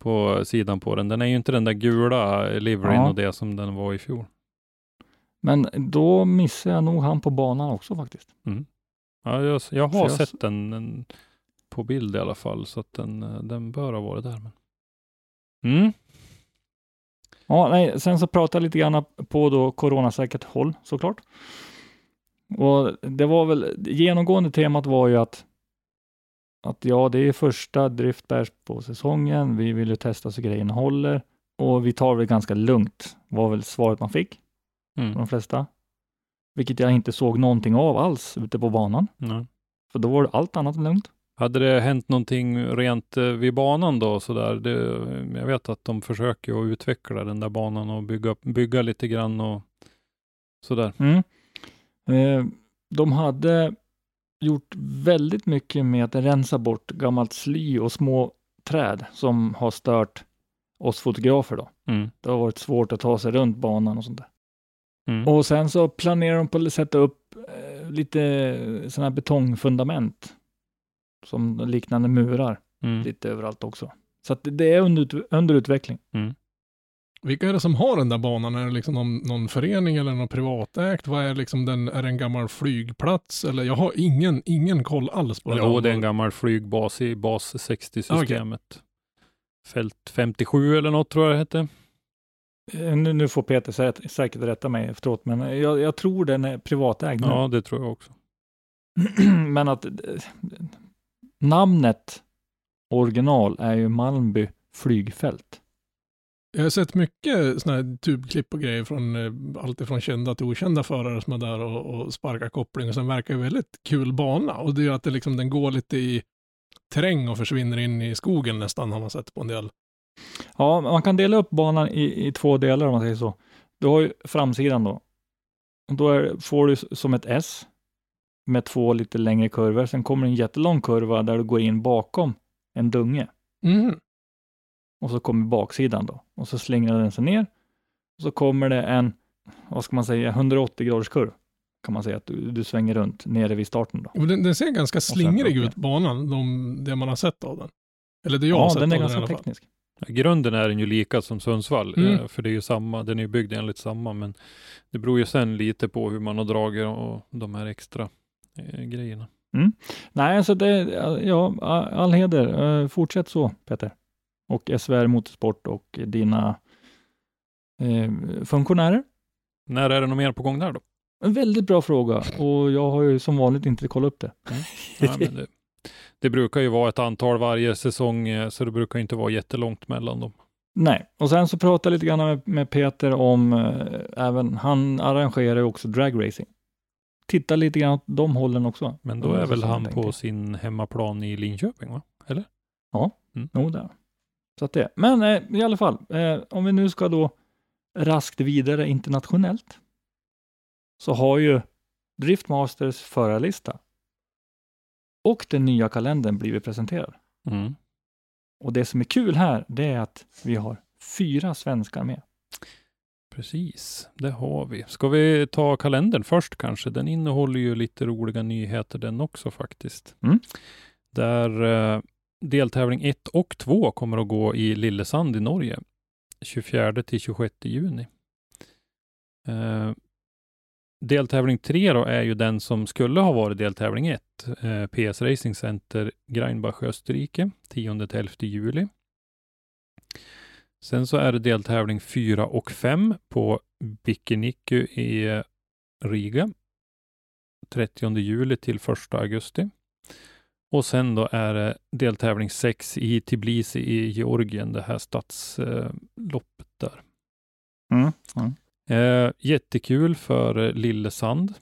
på sidan på den. Den är ju inte den där gula liveryn Ja. och det som den var i fjol. men då missade jag nog han på banan också faktiskt. Ja, jag, jag har jag- sett den en, på bild i alla fall, så att den, eh, den bör ha varit där. Men... Mm. Ja, nej, sen så pratade jag lite grann på då coronasäkert håll såklart. Och det var väl, genomgående temat var ju att att ja, det är första driftbärs på säsongen. Vi vill ju testa så grejerna håller och vi tar det ganska lugnt var väl svaret man fick Mm. de flesta. Vilket jag inte såg någonting av alls ute på banan. Ja. För då var det allt annat än lugnt. Hade det hänt någonting rent eh, vid banan då så där? Det, jag vet att de försöker att utveckla den där banan och bygga, bygga lite grann och sådär. Mm. Eh, de hade gjort väldigt mycket med att rensa bort gammalt sly och små träd som har stört oss fotografer då. Mm. Det har varit svårt att ta sig runt banan och sånt där. Mm. Och sen så planerar de på att sätta upp eh, lite sådana här betongfundament som liknande murar Mm. lite överallt också. Så att det är under, under utveckling. Vilka är det som har den där banan? Är det liksom någon, någon förening eller någon privatägt? Vad är liksom den, är det en gammal flygplats? Eller jag har ingen, ingen koll alls på det. Jo, det är en gammal flygbas i bas 60-systemet. Fält 57 eller något tror jag det hette. Eh, Nu, nu får Peter sä- säkert rätta mig efteråt, men jag, jag tror den är privatägd nu. Ja, det tror jag också. [CLEARS THROAT] Men att eh, namnet original är ju Malmby flygfält. Jag har sett mycket sådana här tubklipp och grejer från eh, allt ifrån kända till okända förare som är där och, och sparkar koppling och sen verkar det väldigt kul bana och det är ju att det liksom, den går lite i terräng och försvinner in i skogen nästan har man sett på en del. Ja, man kan dela upp banan i, i två delar om man säger så. Du har ju framsidan då. Och Då är, får du som ett S med två lite längre kurvor. Sen kommer en jättelång kurva där du går in bakom en dunge. Mm. Och så kommer baksidan då. Och så slingrar den sig ner. Och så kommer det en, vad ska man säga, 180 graders kurv. Kan man säga att du, du svänger runt nere vid starten då. Och Den, den ser ganska slingrig ut banan, de, det man har sett av den. Eller det jag har Ja, sett den är av den ganska fall. teknisk. I grunden är den ju lika som Sundsvall, Mm. eh, för det är ju samma, den är ju byggd enligt samma, men det beror ju sen lite på hur man har dragit och de här extra eh, grejerna. Nej, alltså det, ja, all heder. Eh, Fortsätt så, Peter. Och SVR Motorsport och dina eh, funktionärer. När är det något mer på gång där då? En väldigt bra fråga och jag har ju som vanligt inte kollat upp det. Ja, men det, det brukar ju vara ett antal varje säsong, eh, så det brukar inte vara jättelångt mellan dem. Nej, och sen så pratade jag lite grann med, med Peter om, eh, även han arrangerar ju också dragracing. Titta lite grann åt de hållen också. Men då är väl han på sin hemmaplan i Linköping, va? Jo, där. Så att det. Men eh, i alla fall, eh, om vi nu ska då raskt vidare internationellt, så har ju Driftmasters förarlista och den nya kalendern blivit presenterad. Mm. Och det som är kul här, det är att vi har fyra svenskar med. Precis, det har vi. Ska vi ta kalendern först kanske? Den innehåller ju lite roliga nyheter den också faktiskt. Mm. Där eh, deltävling 1 och 2 kommer att gå i Lillesand i Norge. 24 till 26 juni. Eh, deltävling 3 då är ju den som skulle ha varit deltävling 1. Eh, PS Racing Center Greinbach, Österrike, 10 till 11 juli. Sen så är det deltävling 4 och 5 på Bikiniku i eh, Riga. 30 juli till 1 augusti. Och sen då är det deltävling 6 i Tbilisi i Georgien, det här stadsloppet där. Mm. Mm. Eh, jättekul för eh, Lillesand.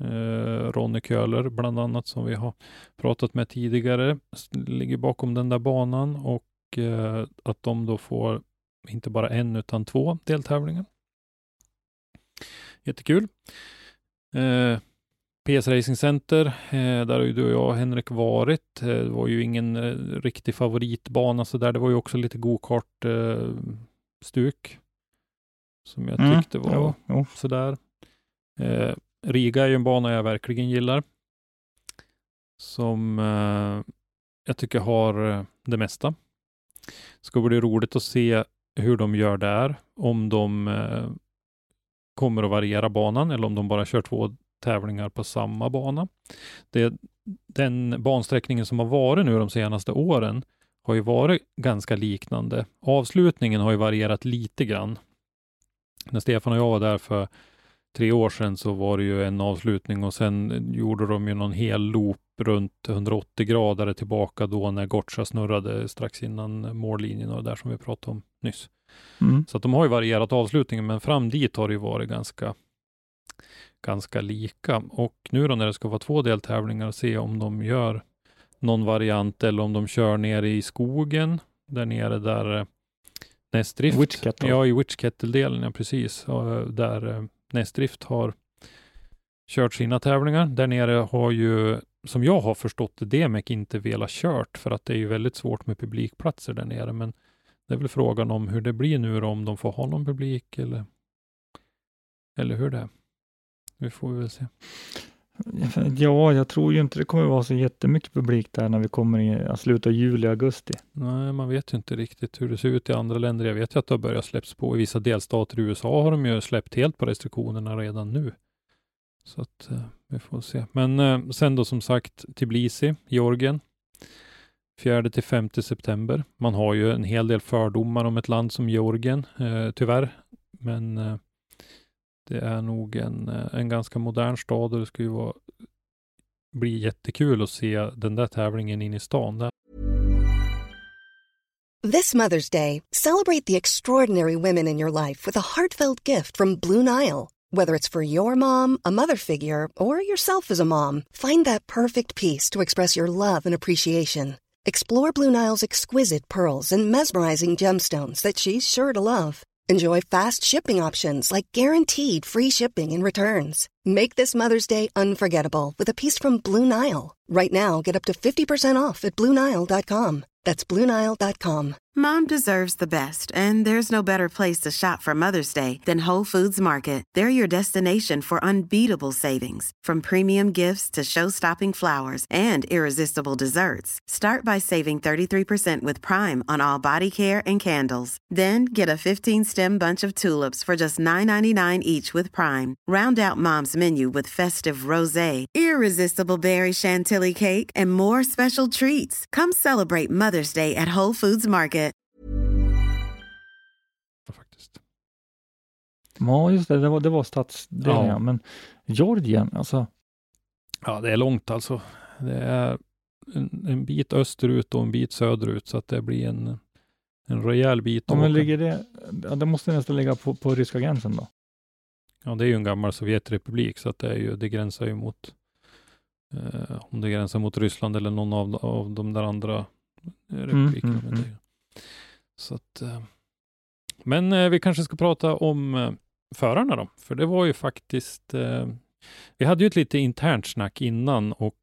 Eh, Ronny Köhler bland annat som vi har pratat med tidigare ligger bakom den där banan och eh, att de då får inte bara en utan två deltävlingar. Jättekul. Eh, PS Racing Center, eh, där har ju du och jag Henrik varit. Eh, det var ju ingen eh, riktig favoritbana så där. Det var ju också lite go-kart eh, stuk som jag Mm. tyckte var Jo, jo. sådär. Riga är ju en bana jag verkligen gillar. Som jag tycker har det mesta. Det Ska bli roligt att se hur de gör där. Om de eh, kommer att variera banan eller om de bara kör två tävlingar på samma bana. Det, den bansträckningen som har varit nu de senaste åren har ju varit ganska liknande. Avslutningen har ju varierat lite grann. När Stefan och jag var där för tre år sedan så var det ju en avslutning och sen gjorde de ju någon hel loop runt 180 grader tillbaka då när Gotcha snurrade strax innan mållinjen och det där som vi pratade om nyss. Mm. Så att de har ju varierat avslutningen, men fram dit har det ju varit ganska, ganska lika. Och nu då när det ska vara två deltävlingar, se om de gör någon variant eller om de kör nere i skogen, där nere där eh, Nästdrift, Witch Kettle. ja i Witch Kettle-delen, ja precis, och, eh, där eh, har kört sina tävlingar. Där nere har ju, som jag har förstått det, Demek inte velat kört för att det är ju väldigt svårt med publikplatser där nere. Men det är väl frågan om hur det blir nu då, om de får ha någon publik eller, eller hur det är. Vi får väl se. Ja, jag tror ju inte det kommer vara så jättemycket publik där när vi kommer i slutet av juli, augusti. Nej, man vet ju inte riktigt hur det ser ut i andra länder. Jag vet ju att det har börjat släppas på. I vissa delstater i USA har de ju släppt helt på restriktionerna redan nu. Så att eh, vi får se. Men eh, sen då som sagt Tbilisi, Georgien. 4 till 5 september. Man har ju en hel del fördomar om ett land som Georgien, eh, tyvärr. Men eh, det är nog en, eh, en ganska modern stad och det skulle ju vara, bli jättekul att se den där tävlingen in i stan. Där This Mother's Day, celebrate the extraordinary women in your life with a heartfelt gift from Blue Nile. Whether it's for your mom, a mother figure, or yourself as a mom, find that perfect piece to express your love and appreciation. Explore Blue Nile's exquisite pearls and mesmerizing gemstones that she's sure to love. Enjoy fast shipping options like guaranteed free shipping and returns. Make this Mother's Day unforgettable with a piece from Blue Nile. Right now, get up to 50% off at BlueNile.com. That's BlueNile.com. Mom deserves the best, and there's no better place to shop for Mother's Day than Whole Foods Market. They're your destination for unbeatable savings, from premium gifts to show-stopping flowers and irresistible desserts. Start by saving 33% with Prime on all body care and candles. Then get a 15-stem bunch of tulips for just $9.99 each with Prime. Round out Mom's menu with festive rosé, irresistible berry chantilly cake, and more special treats. Come celebrate Mother's Day at Whole Foods Market. Faktiskt. Ja, just det. Det var, det var stadsdelen, Ja. Men Georgien, alltså. Ja, det är långt alltså. Det är en, en bit österut och en bit söderut, så att det blir en, en rejäl bit. Ja, men ligger det, ja, det måste nästan ligga på, på ryska gränsen då. Ja, det är ju en gammal Sovjetrepublik, så att det, är ju, det gränsar ju mot eh, om det gränsar mot Ryssland eller någon av, av de där andra eh, republikerna. mm, men det- Så att, eh, men eh, vi kanske ska prata om eh, förarna då, för det var ju faktiskt, eh, vi hade ju ett lite internt snack innan och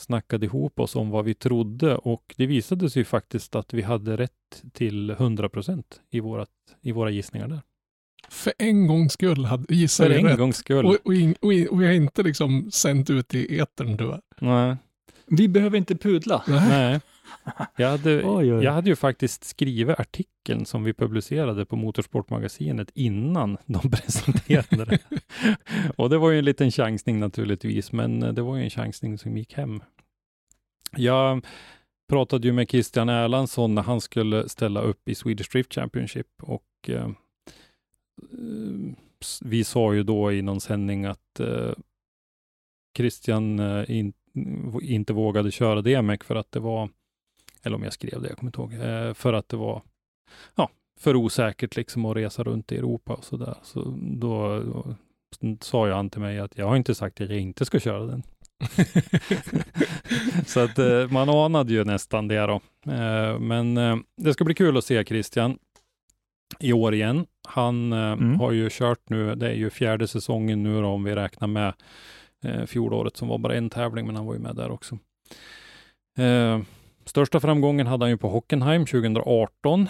snackade ihop oss om vad vi trodde och det visade sig ju faktiskt att vi hade rätt till 100 procent i, vårat, i våra gissningar där. För en gångs skull hade, vi en rätt. gångs skull. Och, och, in, och, in, och vi har inte liksom sänt ut i etern tyvärr. Nej. Vi behöver inte pudla. Nej. Jag hade, [LAUGHS] Oj, oj. jag hade ju faktiskt skrivit artikeln som vi publicerade på Motorsportmagasinet innan de [LAUGHS] presenterade det. Och det var ju en liten chansning naturligtvis, men eh, det var ju en chansning som gick hem. Jag pratade ju med Christian Erlandsson när han skulle ställa upp i Swedish Drift Championship och eh, Eh, vi sa ju då i någon sändning att eh, Christian eh, in, inte vågade köra DMX för att det var, eller om jag skrev det, jag kommer inte ihåg, eh, för att det var ja, för osäkert liksom att resa runt i Europa och sådär. Så då, då sa ju han till mig att jag har inte sagt att jag inte ska köra den. [LAUGHS] så att eh, man anade ju nästan det då. Eh, men eh, det ska bli kul att se Christian i år igen. Han eh, Mm. har ju kört nu, det är ju fjärde säsongen nu då, om vi räknar med eh, fjolåret som var bara en tävling, men han var ju med där också. Eh, största framgången hade han ju på Hockenheim 2018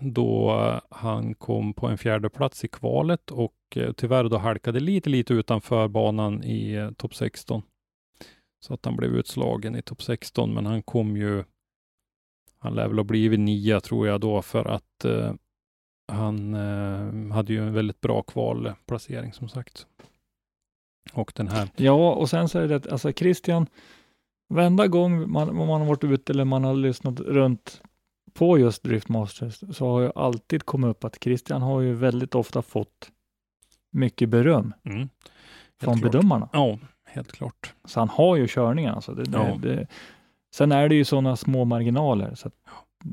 då eh, han kom på en fjärde plats i kvalet och eh, tyvärr då halkade lite, lite utanför banan i eh, topp 16. Så att han blev utslagen i topp 16, men han kom ju, han lär väl ha blivit nia tror jag då för att eh, han eh, hade ju en väldigt bra kvalplacering som sagt. Och den här, Ja, och sen så är det att alltså Christian, varenda gång man, man har varit ute eller man har lyssnat runt på just Driftmasters så har ju alltid kommit upp att Christian har ju väldigt ofta fått mycket beröm mm, från klart. bedömarna. Ja, helt klart. Så han har ju körningen alltså. Det, det, Ja. det, sen är det ju sådana små marginaler så att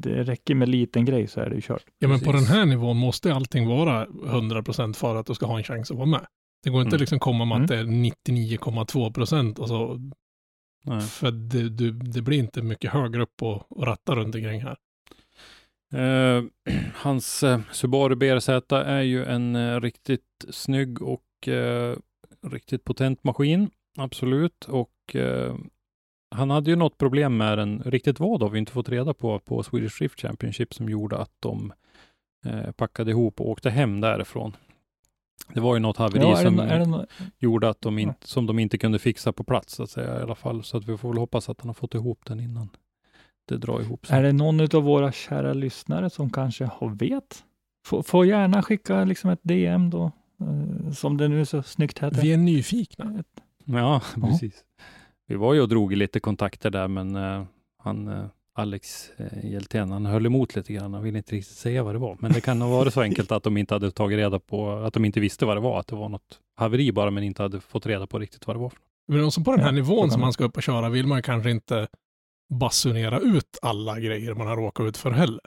det räcker med liten grej så är det ju kört. Ja, men på den Precis. här nivån måste allting vara 100% för att du ska ha en chans att vara med. Det går inte Mm. liksom komma med Mm. att det är 99,2% och så, Nej. för det, det, det blir inte mycket högre upp och, och ratta runt omkring här. Eh, [CLEARS THROAT] hans eh, Subaru BRZ är ju en eh, riktigt snygg och eh, riktigt potent maskin, absolut. Och eh, han hade ju något problem med den, riktigt vad har vi inte fått reda på, på Swedish Drift Championship som gjorde att de eh, packade ihop och åkte hem därifrån. Det var ju något haveri Ja, är som det, nå- gjorde att de, in, Ja. som de inte kunde fixa på plats, så att säga, i alla fall. Så att vi får väl hoppas att han har fått ihop den innan det drar ihop sig. är det någon av våra kära lyssnare som kanske har vet? Får, får gärna skicka liksom ett DM då, eh, som det nu så snyggt heter. Vi är nyfikna. Ett- Ja, Ja. Vi var ju och drog i lite kontakter där, men eh, han, eh, Alex eh, Hjeltén, han höll emot lite grann. Han ville inte riktigt säga vad det var. Men det kan ha varit så enkelt att de inte hade tagit reda på, att de inte visste vad det var, att det var något haveri bara, men inte hade fått reda på riktigt vad det var. Men också på den här nivån som man- man ska upp och köra vill man kanske inte basunera ut alla grejer man har råkat ut för heller.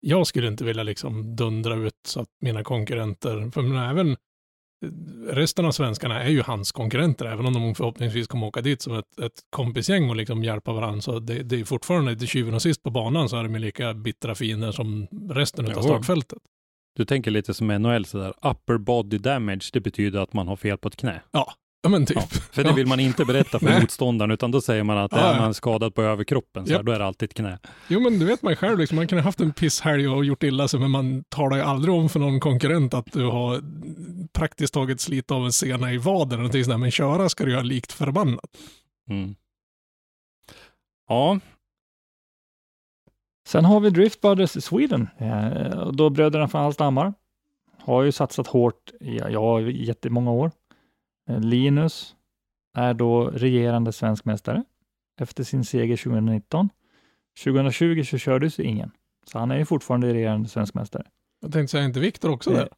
Jag skulle inte vilja liksom dundra ut så att mina konkurrenter, för men även resten av svenskarna är ju hans konkurrenter, även om de förhoppningsvis kommer åka dit som ett, ett kompisgäng och liksom hjälpa varandra. Så det, det är fortfarande, till syvende och sist på banan så är de ju lika bittra fiender som resten av startfältet. Du tänker lite som NHL sådär, upper body damage, det betyder att man har fel på ett knä. Ja, men typ. Ja, för det Ja. vill man inte berätta för [LAUGHS] motståndaren, utan då säger man att Ja, är ja. man skadad på överkroppen, så här, då är det alltid ett knä. Jo, men du vet man själv, liksom, man kan ha haft en pisshelg och gjort illa sig, men man talar ju aldrig om för någon konkurrent att du har praktiskt taget slit av en sena i vaden eller någonting sådär, men köra ska du göra likt förbannat. Mm. Ja, Sen har vi Drift Brothers i Sweden. Eh, och då bröderna från Hallstahammar har ju satsat hårt i ja, i jättemånga år. Eh, Linus är då regerande svensk mästare efter sin seger 2019. 2020 så kördes ju ingen, så han är ju fortfarande regerande svensk mästare. Jag tänkte säga, inte Viktor också där?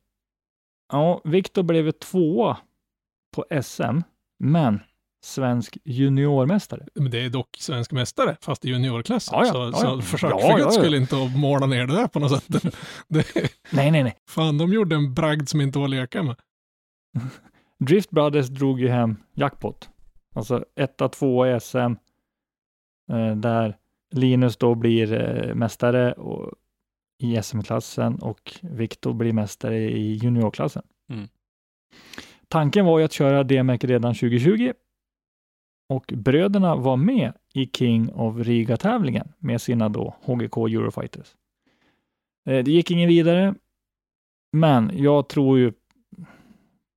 Ja, Viktor blev ju tvåa på SM, men svensk juniormästare. Men det är dock svensk mästare, fast i juniorklassen. Ja, ja, så, ja, så försök Ja, för guds skull inte att måla ner det där på något sätt. [LAUGHS] Det, Nej, nej, nej. fan, de gjorde en bragd som inte var att leka med. [LAUGHS] Drift Brothers drog ju hem jackpot. Alltså etta, tvåa i SM. Eh, där Linus då blir eh, mästare och, i SM-klassen och Viktor blir mästare i juniorklassen. Mm. Tanken var ju att köra DMEC redan 2020 och bröderna var med i King of Riga-tävlingen med sina då HGK Eurofighters. Eh, det gick ingen vidare, men jag tror ju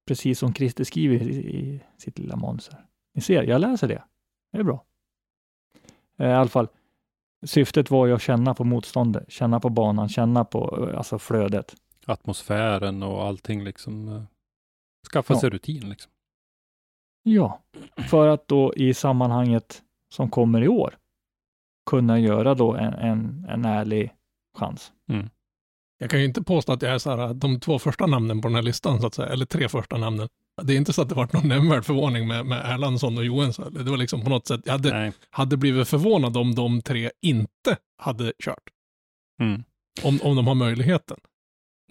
precis som Christer skriver i, i sitt lilla manus här. Ni ser, jag läser det. Det är bra. Eh, I alla fall, syftet var ju att känna på motståndet, känna på banan, känna på eh, alltså flödet. atmosfären och allting liksom. eh, Skaffa Ja. sig rutin liksom. Ja, för att då i sammanhanget som kommer i år kunna göra då en, en, en ärlig chans. Jag kan ju inte påstå att jag är så här, de två första namnen på den här listan, så att säga, eller tre första namnen. Det är inte så att det varit någon nämnvärd förvåning med, med Erlandsson och Johansson. Det var liksom på något sätt, jag hade, Nej. hade blivit förvånad om de tre inte hade kört. Mm. Om, om de har möjligheten.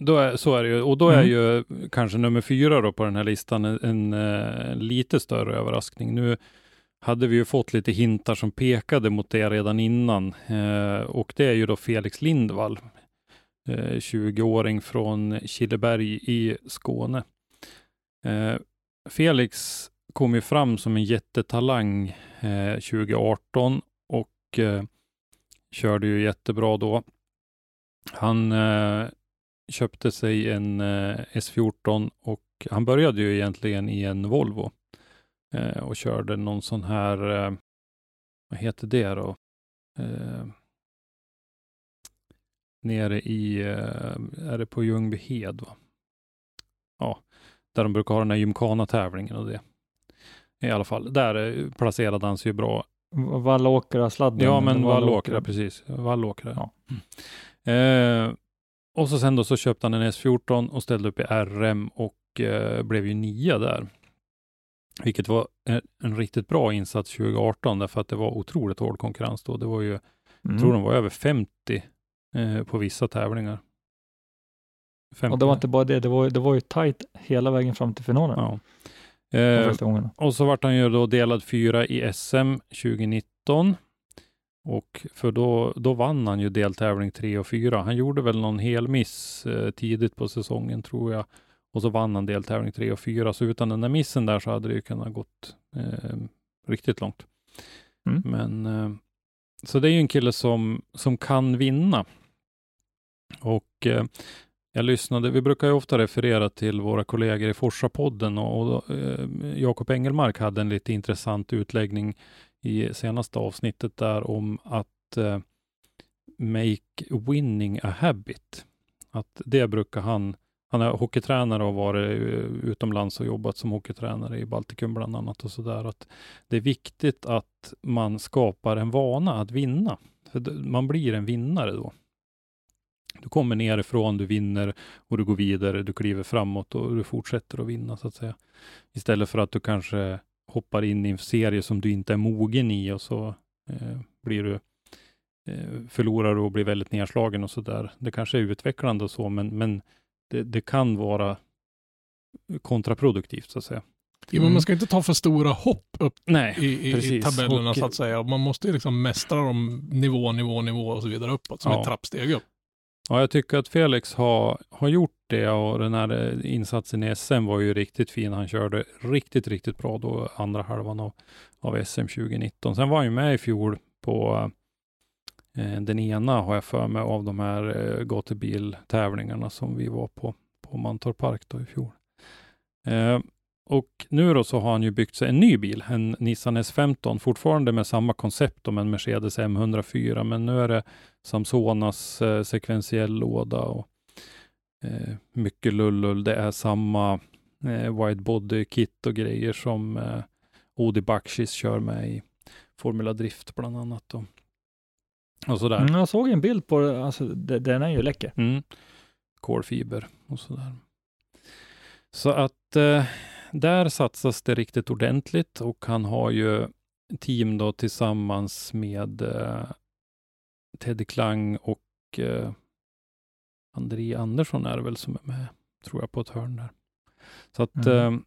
Då är, så är det ju. Och då är Mm. ju kanske nummer fyra då på den här listan en, en eh, lite större överraskning. Nu hade vi ju fått lite hintar som pekade mot det redan innan. Eh, och det är ju då Felix Lindvall, Eh, 20-åring från Killeberg i Skåne. Eh, Felix kom ju fram som en jättetalang eh, 2018 och körde ju jättebra då. Han köpte sig en S14 och han började ju egentligen i en Volvo och körde någon sån här, vad heter det då? Nere i, eh, är det på Ljungbyhed va? Ja, där de brukar ha den här gymkhana-tävlingen och det. I alla fall, där eh, placerade han sig ju bra Vallåkra-sladden. Ja, men Vallåkra, precis. Vallåkra. Ja. Mm. Eh, och så sen då så köpte han en S14 och ställde upp i RM och eh, blev ju nia där. Vilket var en, en riktigt bra insats 2018 därför att det var otroligt hård konkurrens då. Det var ju, Mm. jag tror de var över 50 eh, på vissa tävlingar. 50. Och det var inte bara det, det var, det var ju tajt hela vägen fram till finalen. Ja. Eh, och så vart han ju då delad fyra i SM 2019. Och för då, då vann han ju deltävling tre och fyra. Han gjorde väl någon helmiss eh, tidigt på säsongen tror jag. Och så vann han deltävling tre och fyra. Så utan den där missen där så hade det ju kunnat gått eh, riktigt långt. Mm. Men eh, så det är ju en kille som, som kan vinna. Och eh, jag lyssnade, vi brukar ju ofta referera till våra kollegor i Forsa-podden och, och eh, Jakob Engelmark hade en lite intressant utläggning i senaste avsnittet där om att eh, make winning a habit. Att det brukar han, han är hockeytränare och har varit eh, utomlands och jobbat som hockeytränare i Baltikum bland annat och sådär. Att det är viktigt att man skapar en vana att vinna. För man blir en vinnare då. Du kommer nerifrån, du vinner och du går vidare, du kliver framåt och du fortsätter att vinna så att säga. Istället för att du kanske hoppar in i en serie som du inte är mogen i och så eh, blir du eh, förlorar du och blir väldigt nedslagen och så där. Det kanske är utvecklande och så, men, men det, det kan vara kontraproduktivt så att säga. Ja, men man ska inte ta för stora hopp upp Nej, i, i, i tabellerna Och- så att säga. Man måste ju liksom mästra dem nivå, nivå, nivå och så vidare uppåt som Ja. ett trappsteg upp. Ja, jag tycker att Felix har, har gjort det och den här eh, insatsen i SM var ju riktigt fin. Han körde riktigt, riktigt bra då andra halvan av, av SM 2019. Sen var han ju med i fjol på eh, den ena, har jag för mig, av de här eh, gatubiltävlingarna som vi var på, på Mantorp Park då i fjol. Eh, och nu då så har han ju byggt sig en ny bil, en Nissan S15, fortfarande med samma koncept om en Mercedes M104, men nu är det Samsonas eh, sekventiell låda och eh, mycket lullull. Det är samma eh, wide body kit och grejer som eh, Odi Bakshis kör med i Formula Drift bland annat. Och, och sådär. Mm, jag såg en bild på det, alltså, det, den är ju läcker. Mm. Kolfiber och sådär. Så att eh, där satsas det riktigt ordentligt och han har ju team då tillsammans med eh, Teddy Klang och eh, André Andersson är det väl som är med, tror jag, på ett hörn där. Så att Mm. eh,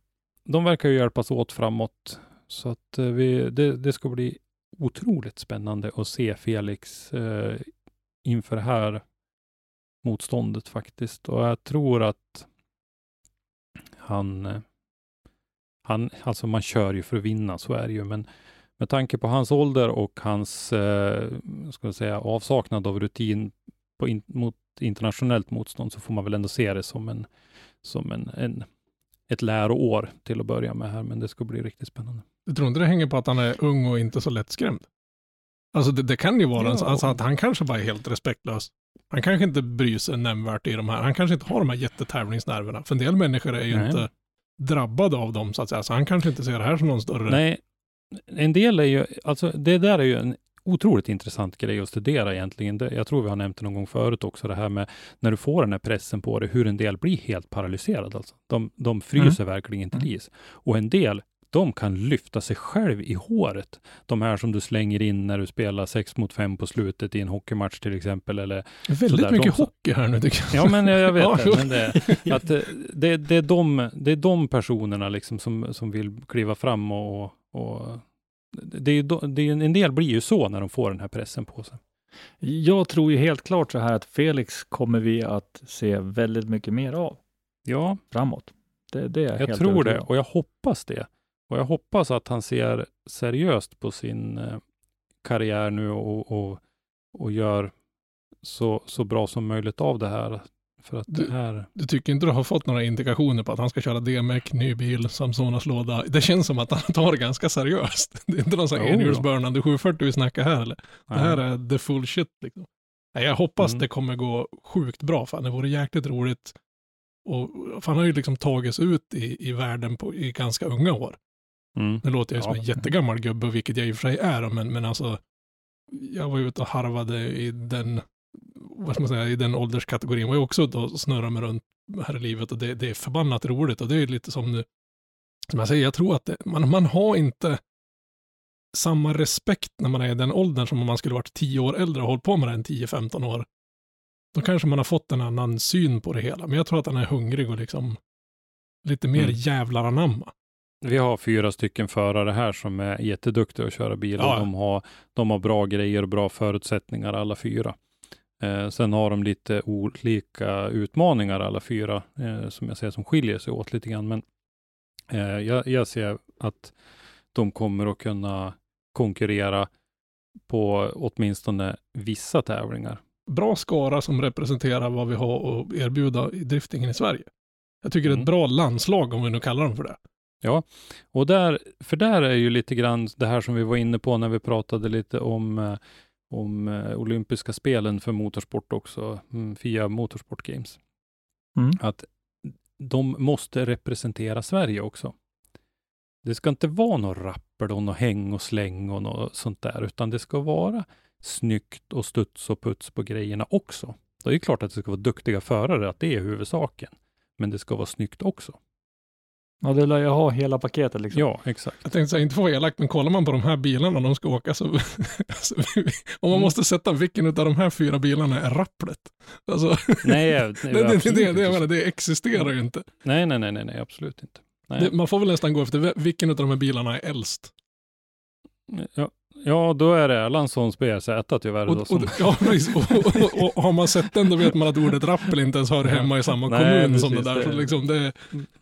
de verkar ju hjälpas åt framåt. Så att eh, vi, det, det ska bli otroligt spännande att se Felix eh, inför det här motståndet faktiskt. Och jag tror att han, eh, han, alltså man kör ju för att vinna, så är det ju, men med tanke på hans ålder och hans, eh, ska säga, avsaknad av rutin på in, mot internationellt motstånd, så får man väl ändå se det som en, som en, en ett läroår till att börja med här, men det ska bli riktigt spännande. Du tror inte det hänger på att han är ung och inte så lättskrämd? Alltså det, det kan ju vara Ja. så alltså att han kanske bara är helt respektlös. Han kanske inte bryr sig nämnvärt i de här, han kanske inte har de här jättetävlingsnerverna. För en del människor är ju Nej. inte drabbade av dem så att säga, så han kanske inte ser det här som någon större... Nej, en del är ju, alltså det där är ju en otroligt intressant grej att studera egentligen. Det, jag tror vi har nämnt det någon gång förut också, det här med när du får den här pressen på dig, hur en del blir helt paralyserad. Alltså. De, de fryser verkligen till Mm. is. Och en del, de kan lyfta sig själv i håret. De här som du slänger in när du spelar 6 mot 5 på slutet i en hockeymatch till exempel. Eller, Väldigt sådär, mycket de- hockey här nu tycker jag. ja, men jag, jag vet [LAUGHS] det. Men det, [LAUGHS] att eh, det, det, är de, det är de personerna liksom som, som vill kliva fram och, och det är, det är, en del blir ju så när de får den här pressen på sig. Jag tror ju helt klart så här att Felix kommer vi att se väldigt mycket mer av Ja, framåt. Det, det är jag, jag tror det och jag hoppas det. Och jag hoppas att han ser seriöst på sin eh, karriär nu och, och, och gör så, så bra som möjligt av det här. För att Du- det här... Du tycker inte du har fått några indikationer på att han ska köra DMEC, ny bil, Samsonas låda? Det känns som att han tar det ganska seriöst. [LAUGHS] Det är inte någon sån här enhjulsbörnande 740 vi snackar här eller? Det här är the full shit liksom. Jag hoppas Mm. det kommer gå sjukt bra, för det vore jäkligt roligt. Och han har ju liksom tagits ut i, i världen på, i ganska unga år. Mm. Nu låter jag som en jättegammal gubbe, vilket jag i och för sig är, men, men alltså, jag var ute och harvade i den, vad ska man säga, i den ålderskategorin, var jag också ute och snurrade mig runt här i livet och det, det är förbannat roligt och det är lite som nu, som jag säger, jag tror att det, man, man har inte samma respekt när man är i den åldern som om man skulle varit 10 år äldre och hållit på med det en 10-15 år. Då kanske man har fått en annan syn på det hela, men jag tror att han är hungrig och liksom lite mer Mm. jävlar anamma. Vi har fyra stycken förare här som är jätteduktiga att köra bil. Ja. De, har, de har bra grejer och bra förutsättningar alla fyra. Eh, sen har de lite olika utmaningar alla fyra, eh, som jag ser som skiljer sig åt lite grann. Men eh, jag, jag ser att de kommer att kunna konkurrera på åtminstone vissa tävlingar. bra skara som representerar vad vi har att erbjuda i driftingen i Sverige. Jag tycker det är Mm. ett bra landslag om vi nu kallar dem för det. Och där, för där är ju lite grann det här som vi var inne på när vi pratade lite om, eh, om eh, olympiska spelen för motorsport också, mm, FIA Motorsport Games. Mm. Att de måste representera Sverige också. Det ska inte vara något rappel och något häng och släng och något sånt där, utan det ska vara snyggt och studs och puts på grejerna också. Det är klart att det ska vara duktiga förare, att det är huvudsaken. Men det ska vara snyggt också. Ja, det lär jag ha hela paketet liksom. Ja, exakt. Jag tänkte säga, inte för att vara elak, men kollar man på de här bilarna de ska åka så, [LAUGHS] alltså, om man måste sätta vilken av de här fyra bilarna är rapplet. Alltså, [LAUGHS] Nej, nej, [LAUGHS] det, det, det, det, jag menar, det existerar ju inte. Nej, nej, nej, nej, nej absolut inte. Nej. Det, man får väl nästan gå efter vilken av de här bilarna är äldst. Ja, Ja, då är det Erlandssons BRZ tyvärr. Och, då, och, [LAUGHS] ja, precis. Och, och, har man sett den då vet man att ordet rappel inte ens hör hemma i samma Nej, kommun som det precis, där. Så det- liksom det,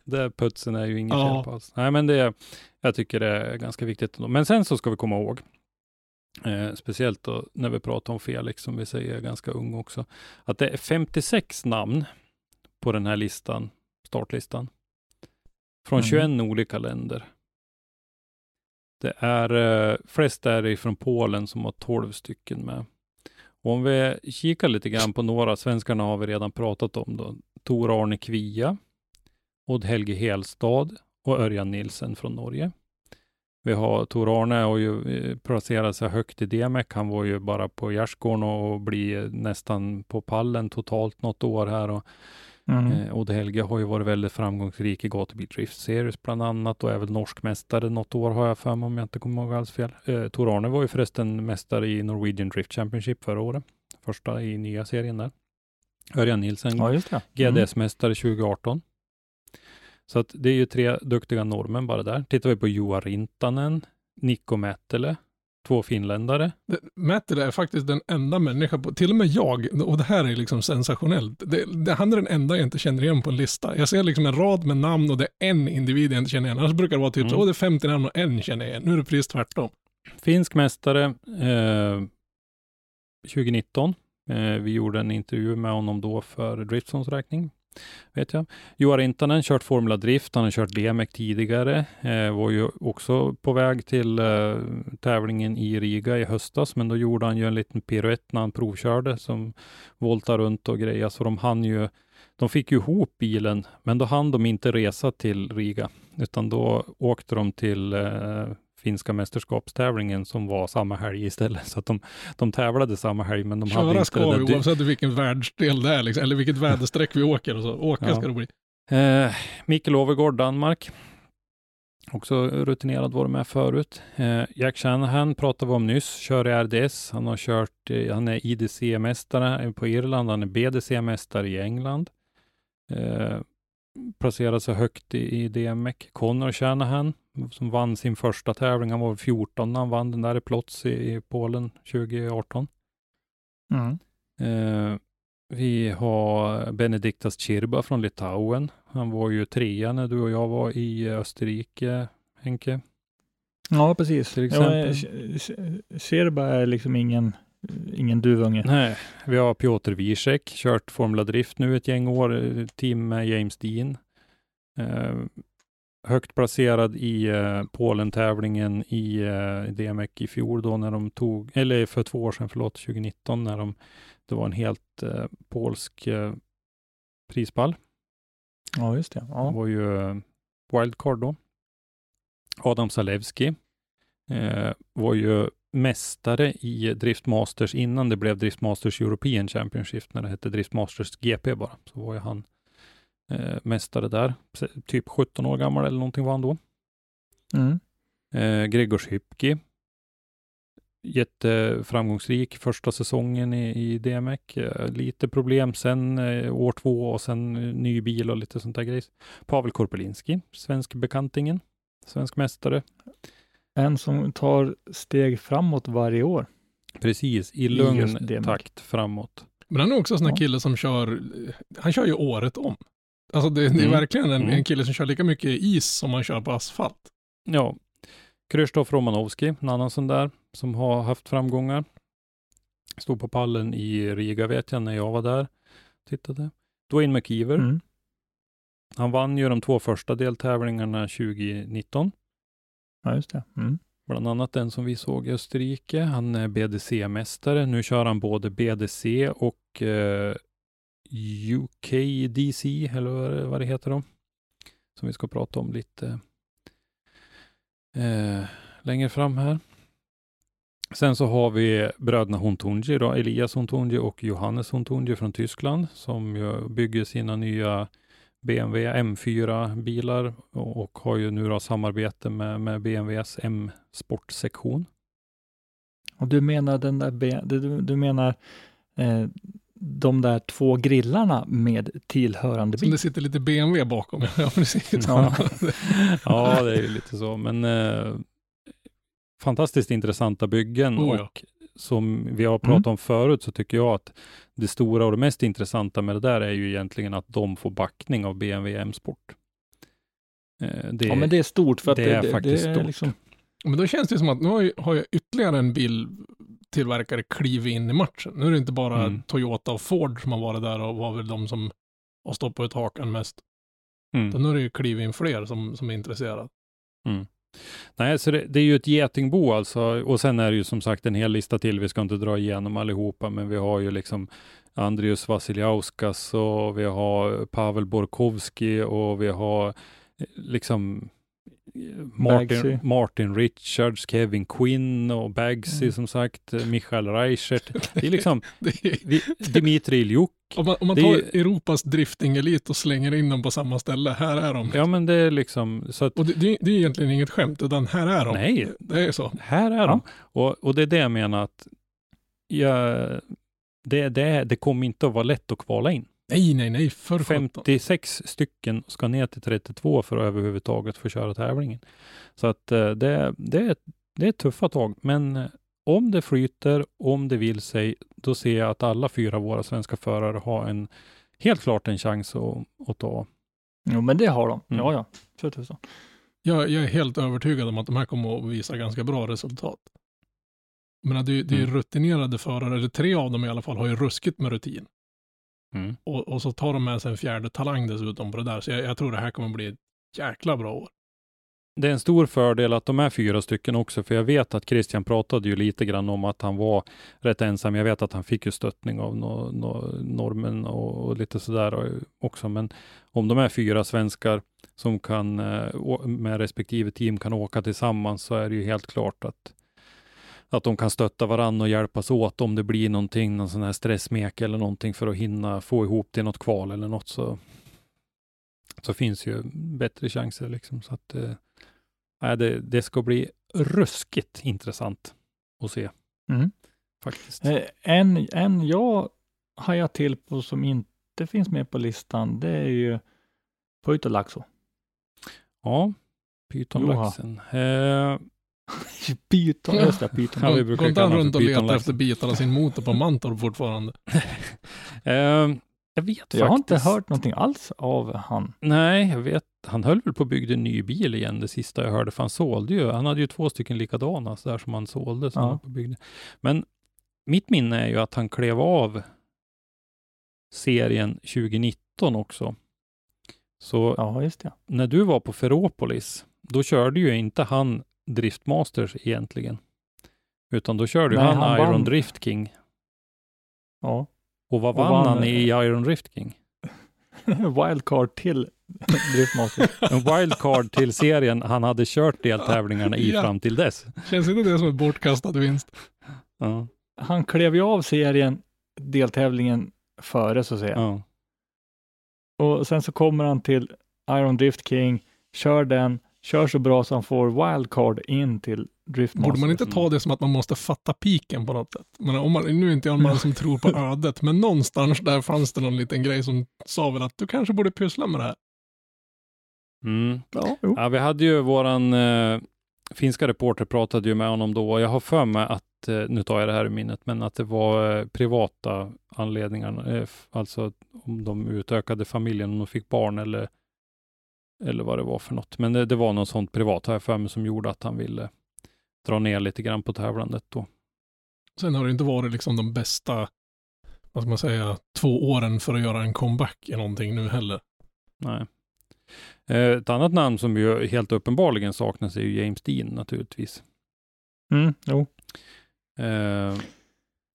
det putsen är ju inget Ja. på alls. Nej, men det, jag tycker det är ganska viktigt. Ändå. Men sen så ska vi komma ihåg, eh, speciellt då när vi pratar om Felix, som vi säger är ganska ung också, att det är 56 namn på den här listan, startlistan, från Mm. 21 olika länder. Det är eh, flest är det från Polen som har 12 stycken med. Och om vi kikar lite grann på några, svenskarna har vi redan pratat om då. Tor Arne Kvia, Odd Helge Helstad och Örjan Nilsen från Norge. Vi har Tor Arne har ju eh, placerat sig högt i DMEC. Han var ju bara på gärdsgården och blir nästan på pallen totalt något år här. Och Mm. Eh, Odd Helge har ju varit väldigt framgångsrik i Gatubil Drift Series bland annat och är väl norsk mästare något år har jag för mig om jag inte kommer ihåg alls fel. Eh, Tor Arne var ju förresten mästare i Norwegian Drift Championship förra året. Första i nya serien där. Örjan Nilsen, Ja. Mm. GDS-mästare 2018. Så att det är ju tre duktiga norrmän bara där. Tittar vi på Joa Rintanen, Nikko Mättele, två finländare. Mättele är faktiskt den enda människa, på, till och med jag, och det här är liksom sensationellt. Det, det, han är den enda jag inte känner igen på en lista. Jag ser liksom en rad med namn och det är en individ jag inte känner igen. Annars brukar det vara typ Mm. så, åh det är 50 namn och en känner jag igen. Nu är det precis tvärtom. Finsk mästare eh, 2019. Eh, vi gjorde en intervju med honom då för Driftzones räkning. Vet jag. Joar Rintanen kört Formula Drift, han har kört DMEC tidigare. Eh, var ju också på väg till eh, tävlingen i Riga i höstas, men då gjorde han ju en liten piruett när han provkörde som voltade runt och grejer, så de hann ju de fick ju ihop bilen, men då hann de inte resa till Riga, utan då åkte de till eh, finska mästerskapstävlingen som var samma helg istället. [LAUGHS] Så att de, de tävlade samma helg, men de hade Köra inte det ska där vi oavsett vilken världsdel det är, liksom, eller vilket [LAUGHS] väderstreck vi åker. Och så. Åka Ja. ska det bli. Eh, Mikael Overgaard, Danmark. Också rutinerad, var med förut. Eh, Jack Shanahan pratade vi om nyss, kör i RDS. Han har kört, eh, han är IDC-mästare på Irland, han är BDC-mästare i England. Eh, placerade sig högt i, i DMEC. Connor Shanahan, som vann sin första tävling, han var 14 när han vann den där i Plots i, i Polen 2018. Mm. Eh, vi har Benediktas Chirba från Litauen. Han var ju trea när du och jag var i Österrike, Henke. Ja, precis. Till Ja, exempel. eh, Serba är liksom ingen, ingen duvunge. Nej, vi har Piotr Wiesek, kört Formula Drift nu ett gäng år, eh, team med James Dean. Eh, högt placerad i eh, Polen-tävlingen i eh, DMEC i fjol då när de tog, eller för två år sedan, förlåt, 2019 när de, det var en helt eh, polsk eh, prispall. Ja, just det. Ja. var ju eh, wildcard då. Adam Zalewski eh, var ju mästare i Drift Masters innan det blev Drift Masters European Championship, när det hette Drift Masters GP bara. Så var ju han eh, mästare där. Typ 17 år gammal eller någonting var han då. Mm. Eh, Gregor Hypki. Jätteframgångsrik första säsongen i, i DMEC. Eh, lite problem sen eh, år två och sen eh, ny bil och lite sånt där grejs. Pavel Korpelinski, svensk bekantingen. Svensk mästare. En som tar steg framåt varje år. Precis, i lugn takt framåt. Men han är också en sån här Ja. kille som kör, han kör ju året om. Alltså det, det är Mm. verkligen en, Mm. en kille som kör lika mycket is som han kör på asfalt. Ja, Krzysztof Romanowski, en annan sån där som har haft framgångar. Stod på pallen i Riga vet jag när jag var där. Tittade. Dwayne McKeever. Mm. Han vann ju de två första deltävlingarna 2019. Ja, just det. Mm. Bland annat den som vi såg i Österrike. Han är BDC-mästare. Nu kör han både BDC och eh, UKDC, eller vad det, heter då. Som vi ska prata om lite eh, längre fram här. Sen så har vi bröderna Hontunji, då, Elias Hontunji och Johannes Hontunji från Tyskland, som ju bygger sina nya BMW M4-bilar och, har ju nu då samarbete med, med BMWs M-sportsektion. Och du menar den där, du, du menar eh, de där två grillarna med tillhörande Som bil? det sitter lite BMW bakom. [LAUGHS] Ja, precis. Ja. [LAUGHS] ja, det är ju lite så, men eh, fantastiskt intressanta byggen Oh ja. och som vi har pratat om förut så tycker jag att det stora och det mest intressanta med det där är ju egentligen att de får backning av BMW M-sport. Eh, Det, ja, men det är stort för att det det, är det, faktiskt det är stort. liksom, Men då känns det som att nu har ju ytterligare en biltillverkare klivit in i matchen. Nu är det inte bara Mm. Toyota och Ford som har varit där och var väl de som har stoppat ut hakan mest. Mm. Utan nu är det ju klivit in fler som, som är intresserade. Nej, så det, det är ju ett getingbo alltså. Och sen är det ju som sagt en hel lista till. Vi ska inte dra igenom allihopa, men vi har ju liksom Andrius Vasiljauskas och vi har Pavel Borkowski och vi har eh, liksom Bagsy. Martin, Martin Richards, Kevin Quinn och Bagsy Mm. som sagt, eh, Michael Reichert. Det är liksom [LAUGHS] Det är, vi, Dimitri Iljuk. om man, om man är tar ju- Europas driftingelit och slänger in dem på samma ställe, här är de. Ja, men det är liksom så att Och det, det, det är egentligen inget skämt, utan här är de. nej, Det är så. Här är Ja. de. Och, och det är det jag menar att jag, det, det, det kommer inte att vara lätt att kvala in. Nej, nej, nej, för sjutton. 56 stycken ska ner till 32 för att överhuvudtaget få köra tävlingen. Så att eh, det, det, är- det är tuffa tag, men eh, om det flyter, om det vill sig, då ser jag att alla fyra våra svenska förare har en, helt klart en chans att, att ta. jo men det har de. Mm. Ja, ja. För tusan. Jag, jag är helt övertygad om att de här kommer att visa ganska bra resultat. Menar, det, det är ju Mm. rutinerade förare, eller tre av dem i alla fall, har ju ruskigt med rutin. Mm. Och, och så tar de med sig en fjärde talang dessutom på det där. Så jag, jag tror det här kommer bli ett jäkla bra år. Det är en stor fördel att de är fyra stycken också, för jag vet att Christian pratade ju lite grann om att han var rätt ensam. Jag vet att han fick ju stöttning av no, no, normen och, och lite sådär också, men om de är fyra svenskar som kan eh, med respektive team kan åka tillsammans så är det ju helt klart att att de kan stötta varandra och hjälpas åt om det blir någonting, någon sån här stressmek eller någonting för att hinna få ihop till något kval eller något så, så finns ju bättre chanser liksom. Så att, eh, det, det ska bli ruskigt intressant att se. Mm. Faktiskt. Eh, En, en jag hajar till på som inte finns med på listan, det är ju Pöytalaxo. Ja, pytonlaxen. Eh, [LAUGHS] Pyton, just det, pyton. Ja, vi Går brukar inte han runt och letar efter bitar av sin motor på Mantorp fortfarande? [LAUGHS] eh, jag vet faktiskt. Jag har inte hört någonting alls av han. Nej, jag vet. Han höll väl på att bygga en ny bil igen det sista jag hörde, för han sålde ju. Han hade ju två stycken likadana så där som han sålde. Som Ja. han på byggde. Men mitt minne är ju att han klev av serien 2019 också. Så Ja, just det. när du var på Ferropolis, då körde ju inte han Driftmasters egentligen. Utan då körde Nej, han, han Iron vann. Drift King. Ja. Och vad Och vann vann, han i eh, Iron Drift King? [LAUGHS] Wildcard till [LAUGHS] Driftmaster. En wildcard till serien han hade kört deltävlingarna i Ja. fram till dess. Känns inte det som en bortkastad vinst? Ja, Han klev ju av serien, deltävlingen före så att säga. ja. Och sen så kommer han till Iron Drift King, kör den, kör så bra så han får wildcard in till Driftmaster. Borde man inte ta det som att man måste fatta piken på något sätt? Men om man, nu är inte jag en man som [LAUGHS] tror på ödet, men någonstans där fanns det någon liten grej som sa väl att du kanske borde pyssla med det här. Mm. Ja. Ja, vi hade ju våran eh, finska reporter pratade ju med honom då och jag har för mig att, eh, nu tar jag det här i minnet, men att det var eh, privata anledningar, eh, alltså om de utökade familjen, om de fick barn eller, eller vad det var för något. Men det, det var något sånt privat, har jag för mig, som gjorde att han ville dra ner lite grann på tävlandet då. Sen har det inte varit liksom de bästa, vad ska man säga, två åren för att göra en comeback i någonting nu heller. Nej. Eh, ett annat namn som ju helt uppenbarligen saknas är ju James Dean naturligtvis. Mm, jo. Eh,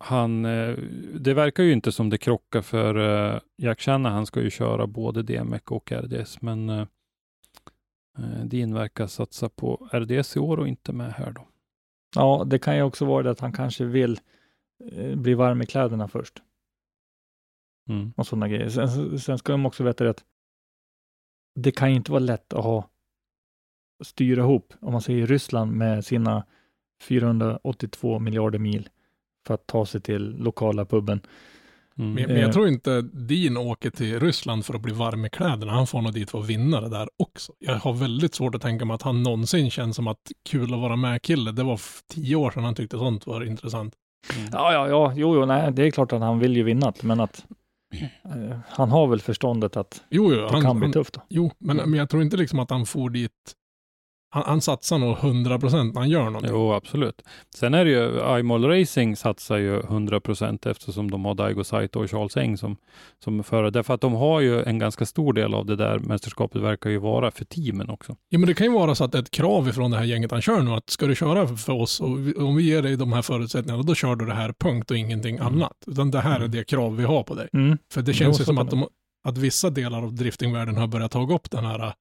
han, eh, det verkar ju inte som det krockar för eh, Jack Shanahan. Han ska ju köra både DMEC och RDS, men eh, Dean verkar satsa på RDS i år och inte med här då. Ja, det kan ju också vara det att han kanske vill eh, bli varm i kläderna först Mm. och sådana grejer. Sen, sen ska de också veta det att det kan ju inte vara lätt att ha styra ihop, om man säger Ryssland med sina 482 miljarder mil för att ta sig till lokala puben. Mm. Men, men jag Eh. tror inte Dean åker till Ryssland för att bli varm i kläderna. Han får nog dit för att vinna det där också. Jag har väldigt svårt att tänka mig att han någonsin känns som att kul att vara med kille. Det var tio år sedan han tyckte sånt var intressant. Ja, ja, ja, jo, jo, nej, det är klart att han vill ju vinna, men att eh, han har väl förståndet att Jo, jo, det han, kan bli tufft då. jo men, men jag tror inte liksom att han får dit. Han, han satsar nog 100 procent när han gör någonting. Jo, absolut. Sen är det ju, iMall Racing satsar ju 100% eftersom de har Daigo Saito och Charles Eng som, som förare. Därför att de har ju en ganska stor del av det där mästerskapet verkar ju vara för teamen också. Ja, men det kan ju vara så att det är ett krav ifrån det här gänget han kör nu att ska du köra för oss och vi, om vi ger dig de här förutsättningarna då kör du det här punkt och ingenting Mm. annat. Utan det här är det krav vi har på dig. Mm. För det Jo, känns ju som att, de, att vissa delar av driftingvärlden har börjat ta upp den här eh,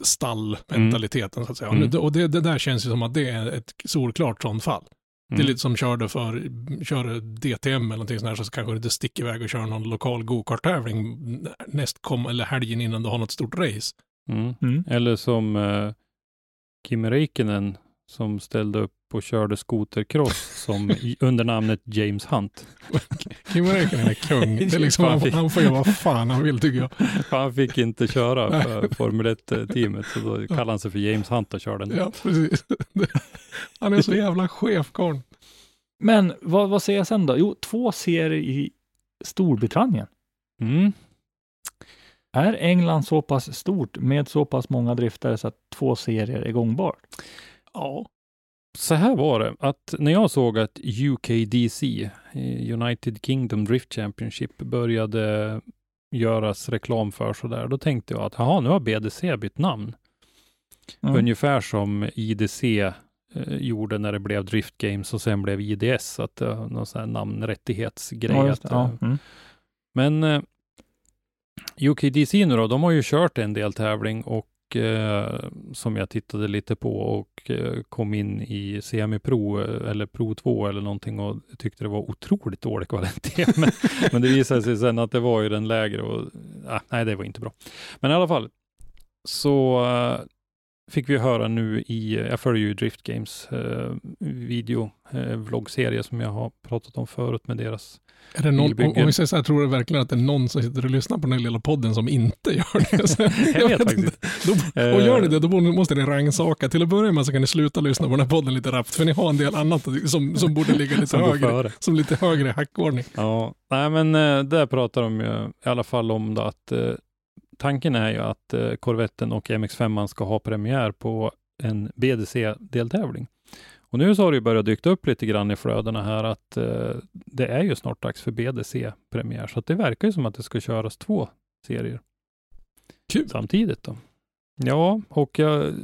stallmentaliteten så att säga. Mm. Och det- det, där känns ju som att det är ett solklart sånt fall. Det är Mm. lite som körde för, kör DTM eller någonting sånt här så kanske du inte sticker iväg och kör någon lokal go-kart-tävling eller helgen innan du har något stort race. Mm. Mm. Eller som eh, Kimi Räikkönen som ställde upp och körde skotercross som under namnet James Hunt. Kimi Räikkönen är kung. Det är liksom, han, han får göra vad fan han vill tycker jag. Han fick inte köra för Formel 1-teamet, så då kallade han sig för James Hunt och körde den. Ja, precis. [LAUGHS] Han är så jävla chef, karln. Men vad, vad säger jag sen då? Jo, två serier i Storbritannien. Mm. Är England så pass stort med så pass många driftare så att två serier är gångbart? Ja. Så här var det, att när jag såg att UKDC, eh, United Kingdom Drift Championship, började göras reklam för sådär, då tänkte jag att jaha, nu har BDC bytt namn. Mm. Ungefär som IDC eh, gjorde när det blev Drift Games och sen blev IDS, att det var någon sån här namnrättighetsgrej. Ja, att. Ja. eh, Mm. Men eh, UKDC nu då, de har ju kört en del tävling och Eh, som jag tittade lite på och eh, kom in i semipro eh, eller pro 2 eller någonting och tyckte det var otroligt dålig kvalitet. [LAUGHS] men, men det visade sig sen att det var ju den lägre och nej, det var inte bra. Men i alla fall så eh, fick vi höra nu i, jag följer ju Drift Games eh, video, eh, vloggserie som jag har pratat om förut med deras är det någon, om, vi säger så här, tror du verkligen att det är någon som sitter och lyssnar på den här lilla podden som inte gör det? Så, [LAUGHS] Jag vet faktiskt inte. Då, och gör ni det, då måste ni rangsaka. Till att börja med så kan ni sluta lyssna på den här podden lite rappt, för ni har en del annat som, som borde ligga lite [LAUGHS] som högre. Som lite högre hackordning. Ja, nej men eh, där pratar de ju i alla fall om då att eh, tanken är ju att eh, Corvetten och MX5 ska ha premiär på en BDC-deltävling. Och nu så har det ju börjat dyka upp lite grann i flödena här att eh, det är ju snart dags för BDC-premiär, så att det verkar ju som att det ska köras två serier Kul. samtidigt då. Ja, och jag,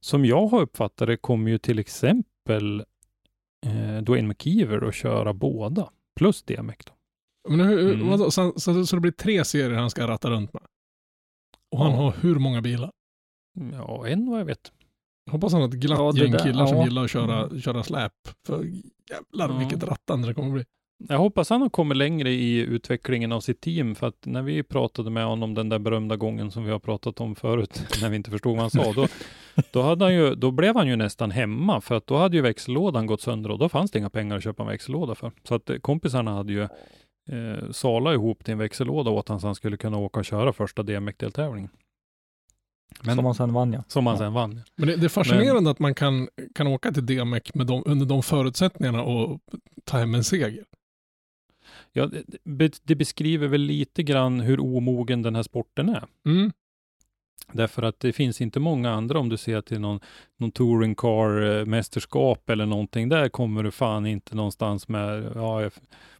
som jag har uppfattat det kommer ju till exempel eh, Dwayne McKeever att köra båda, plus DMX då. Men hur, Mm. vadå, så, så, så det blir tre serier han ska ratta runt med? Och han Ja. har hur många bilar? Ja, en vad jag vet. Hoppas han har ett glatt Ja, gäng där- killar som ja. gillar att köra, köra släp. För jävlar Ja. vilket rattande det kommer bli. Jag hoppas han har kommit längre i utvecklingen av sitt team, för att när vi pratade med honom den där berömda gången som vi har pratat om förut, [LAUGHS] när vi inte förstod vad han sa, då, då, hade han ju, då blev han ju nästan hemma, för att då hade ju växellådan gått sönder och då fanns det inga pengar att köpa en växellåda för. Så att eh, kompisarna hade ju eh, sala ihop till en växellåda åt han så han skulle kunna åka och köra första DMX-deltävlingen. Men, Som han sen vann ja. som han Ja. sen vann. Men det, det är fascinerande att man kan, kan åka till DMEC med de, under de förutsättningarna och ta hem en seger. Ja, det, det- beskriver väl lite grann hur omogen den här sporten är. Mm. Därför att det finns inte många andra om du ser till någon, någon touring car eh, eller någonting. Där kommer du fan inte någonstans med, ja, jag-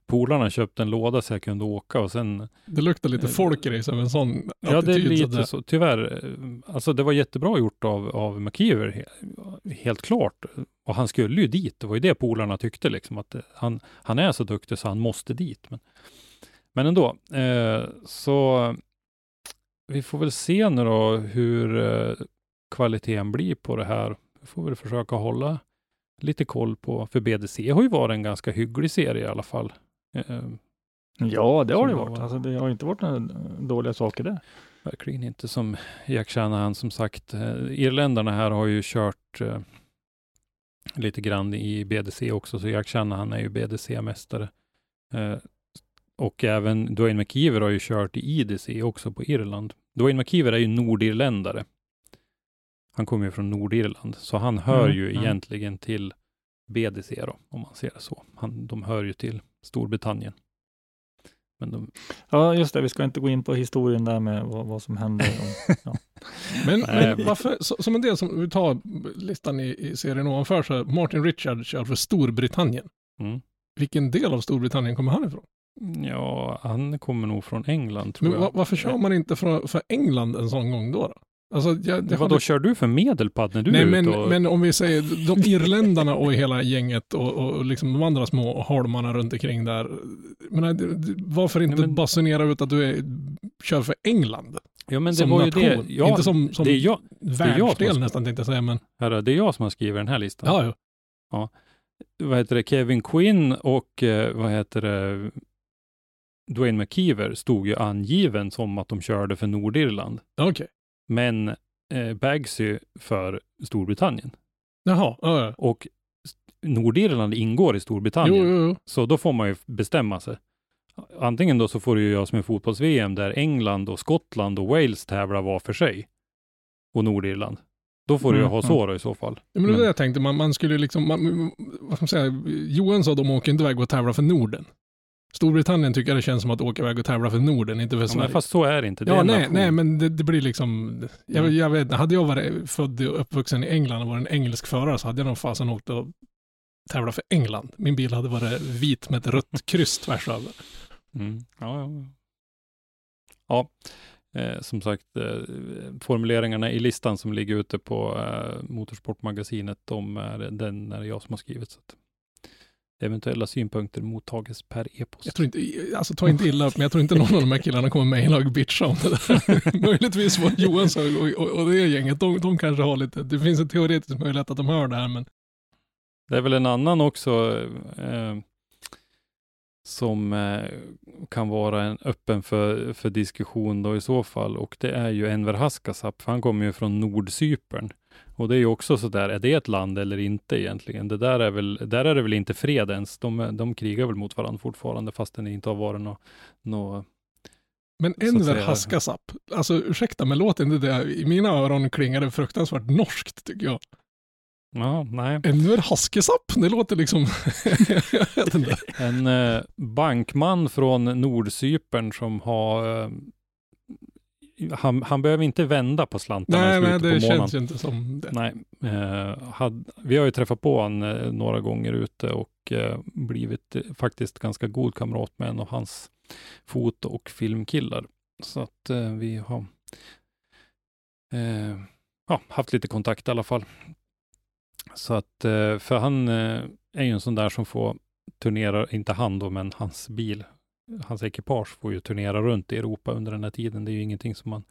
polarna köpte en låda så jag kunde åka och sen, Det luktar lite Eh, folkrace av en sån ja det är attityd. lite så, tyvärr. Alltså det var jättebra gjort av, av McKeever, he- helt klart. Och han skulle ju dit, det var ju det polarna tyckte liksom, att eh, han, han är så duktig så han måste dit. Men, men ändå, eh, så vi får väl se nu då hur eh, kvaliteten blir på det här. Vi får väl försöka hålla lite koll på, för BDC har ju varit en ganska hygglig serie i alla fall. Eh, Ja, det har det varit. var. Alltså, det har inte varit några dåliga saker där. verkligen inte som Jack Shanahan som sagt. Eh, irländarna här har ju kört eh, lite grann i BDC också, så Jack Shanahan är ju BDC-mästare. Eh, och även Dwayne McKeever har ju kört i IDC också på Irland. Dwayne McKeever är ju nordirländare. Han kommer ju från Nordirland, så han hör Mm, ju mm. egentligen till BDC då, om man ser det så. Han, de hör ju till Storbritannien. Men de, Ja, just det. Vi ska inte gå in på historien där med vad, vad som hände. Och, ja. [LAUGHS] Men, men varför, så, som en del som vi tar listan i, i serien ovanför så Martin Richard kör för Storbritannien. mm. Vilken del av Storbritannien kommer han ifrån? Ja, han kommer nog från England tror Men jag. va, varför kör man inte för, för England en sån gång då? då? Alltså, jag, jag Vad hade- då kör du för medelpad när du Nej, är men, ute och... men om vi säger de irländarna och hela gänget och, och liksom de andra små holmarna runt omkring där. Men, varför inte Nej, men- basunera ut att du är, kör för England? ja, men det som var ju nation. det. Ja, inte som, som det är jag, jag som världsdel har- nästan tänkte jag säga, men hörru, det är jag som har skrivit den här listan. ja, ja. vad heter det, Kevin Quinn och eh, vad heter det, Dwayne McKeever stod ju angiven som att de körde för Nordirland. okej. Men eh, Bagsy för Storbritannien. Jaha, ja, ja. Och Nordirland ingår i Storbritannien. Jo, jo, jo. Så då får man ju bestämma sig. Antingen då så får du ju göra som i fotbolls-VM där England och Skottland och Wales tävlar var för sig. Och Nordirland. Då får du ju Mm, ha så då i så fall. Ja, men det var Men- det jag tänkte, man, man skulle liksom, man, vad ska man säga, Johan sa de åker inte iväg och tävlar för Norden. Storbritannien tycker jag det känns som att åka iväg och tävla för Norden, inte för Ja, Sverige. fast så är det inte. Det Ja, nej, nation. nej, men det, det blir liksom, jag, Mm. jag vet inte, hade jag varit född och uppvuxen i England och varit en engelsk förare så hade jag nog fasen åkt och tävlat för England. Min bil hade varit vit med ett rött [LAUGHS] kryss tvärs över. Mm. Ja, ja. ja. Eh, som sagt, eh, formuleringarna i listan som ligger ute på eh, Motorsportmagasinet, de är, den är jag som har skrivit. Så att eventuella synpunkter mottages per e-post. Jag tror inte, alltså ta inte illa upp, men jag tror inte någon av de här killarna kommer mejla och bitcha om det där. [LAUGHS] Möjligtvis var Johan och, och, och det gänget, de, de kanske har lite, det finns en teoretisk möjlighet att de hör det här, men Det är väl en annan också eh, som eh, kan vara en öppen för, för diskussion då i så fall och det är ju Enver Haskasap, för han kommer ju från Nordcypern. Och det är ju också så där, är det ett land eller inte egentligen? Det där är väl, där är det väl inte fred ens. De, de krigar väl mot varandra fortfarande fastän det inte har varit något nå, Men Enver säga. Haskasap, alltså ursäkta men låter inte det, i mina öron klingar det fruktansvärt norskt tycker jag. ja, nej. Enver Haskasap, det låter liksom. [LAUGHS] En eh, bankman från Nordcypern som har eh, han, han behöver inte vända på slantarna Nej, i nej, slutet det på månaden. känns ju inte som det. Nej, eh, had, vi har ju träffat på han eh, några gånger ute och eh, blivit eh, faktiskt ganska god kamrat med en av hans foto och filmkillar. Så att eh, vi har eh, ja, haft lite kontakt i alla fall. Så att, för han är ju en sån där som får turnera, inte han då, men hans bil, hans ekipage får ju turnera runt i Europa under den här tiden. Det är ju ingenting som man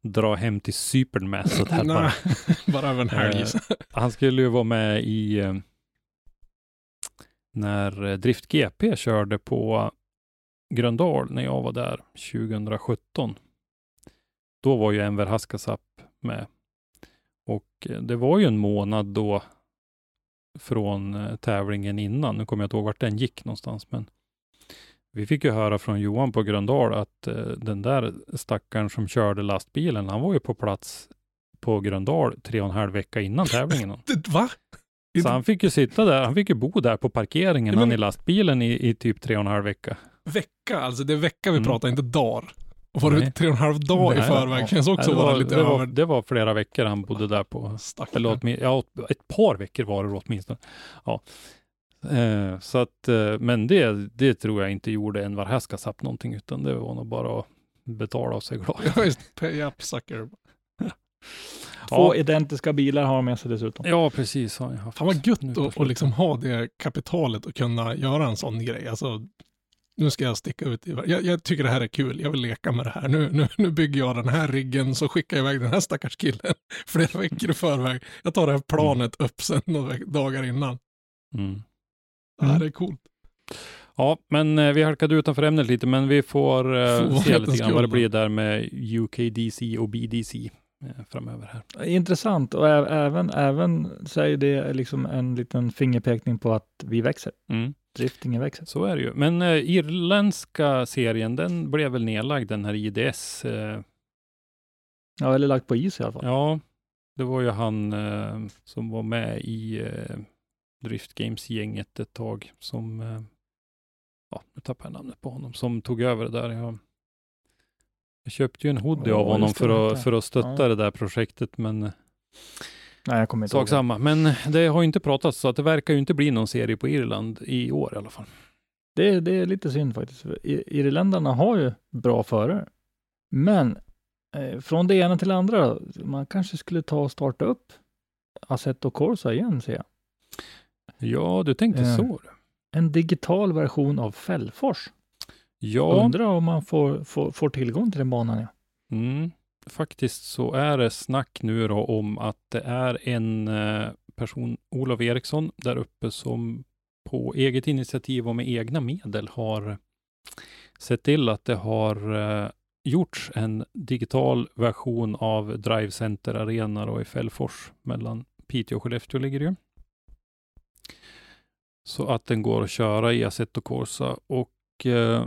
drar hem till Cypern med. Så där bara. [LAUGHS] Bara över en helg. Eh, Han skulle ju vara med i eh, när Drift GP körde på Gröndal när jag var där 2017. Då var ju Enver Haskasap med. Och eh, det var ju en månad då från tävlingen innan. Nu kommer jag inte ihåg vart den gick någonstans, men vi fick ju höra från Johan på Gröndal att eh, den där stackaren som körde lastbilen, han var ju på plats på Gröndal tre och en halv vecka innan tävlingen. [LAUGHS] Va? Så han fick ju sitta där, han fick ju bo där på parkeringen, men- han i lastbilen i, i typ tre och en halv vecka. Vecka, alltså det är vecka vi Mm. pratar, inte dagar. Och var det tre och en halv dag i förväg ja. känns också Nej, det, var, lite det, var, över... det var flera veckor han bodde där på. Stackare. Eller åtmin- ja, ett par veckor var det åtminstone. Ja. Eh, så att, eh, men det, det tror jag inte gjorde Envar Haskasap någonting, utan det var nog bara att betala av sig glad. [LAUGHS] Ja, visst. Pay up sucker. [LAUGHS] Två identiska bilar har de med sig dessutom. Ja, precis. Har jag haft. Fan vad gött att, slutet. liksom ha det kapitalet och kunna göra en sån grej. Alltså, nu ska jag sticka ut i jag, jag tycker det här är kul, jag vill leka med det här. Nu, nu, nu bygger jag den här riggen, så skickar jag iväg den här stackars killen [LAUGHS] flera veckor i förväg. Jag tar det här planet upp sen några dagar innan. Mm. Det här är coolt. Ja, men eh, vi halkade utanför ämnet lite, men vi får eh, se lite grann vad det blir där med UKDC och BDC eh, framöver här. Intressant och även, även så är det liksom en liten fingerpekning på att vi växer. Mm. driftingen växer. Så är det ju. Men eh, irländska serien, den blev väl nedlagd, den här IDS. Eh, Ja, eller lagt på is i alla fall. ja, det var ju han som var med i Drift Games-gänget ett tag, som, eh, ja, nu tappar jag namnet på honom, som tog över det där. Jag, jag köpte ju en hoodie Ja, av honom för, att, för att stötta Ja. det där projektet, men Nej, jag kommer inte sak samma. Men det har ju inte pratats, så att det verkar ju inte bli någon serie på Irland i år i alla fall. Det, det är lite synd faktiskt. Irländarna har ju bra förare. Men eh, från det ena till det andra, man kanske skulle ta och starta upp Assetto Corsa igen, ser jag. Ja, du tänkte Eh, så. En digital version av Fällfors. Ja, Undrar om man får, får, får tillgång till den banan. Ja. Mm. Faktiskt så är det snack nu då om att det är en eh, person, Olof Eriksson, där uppe som på eget initiativ och med egna medel har sett till att det har eh, gjorts en digital version av Drive Center Arena då i Fällfors mellan Piteå och Skellefteå ligger det ju. Så att den går att köra i Assetto Corsa och eh,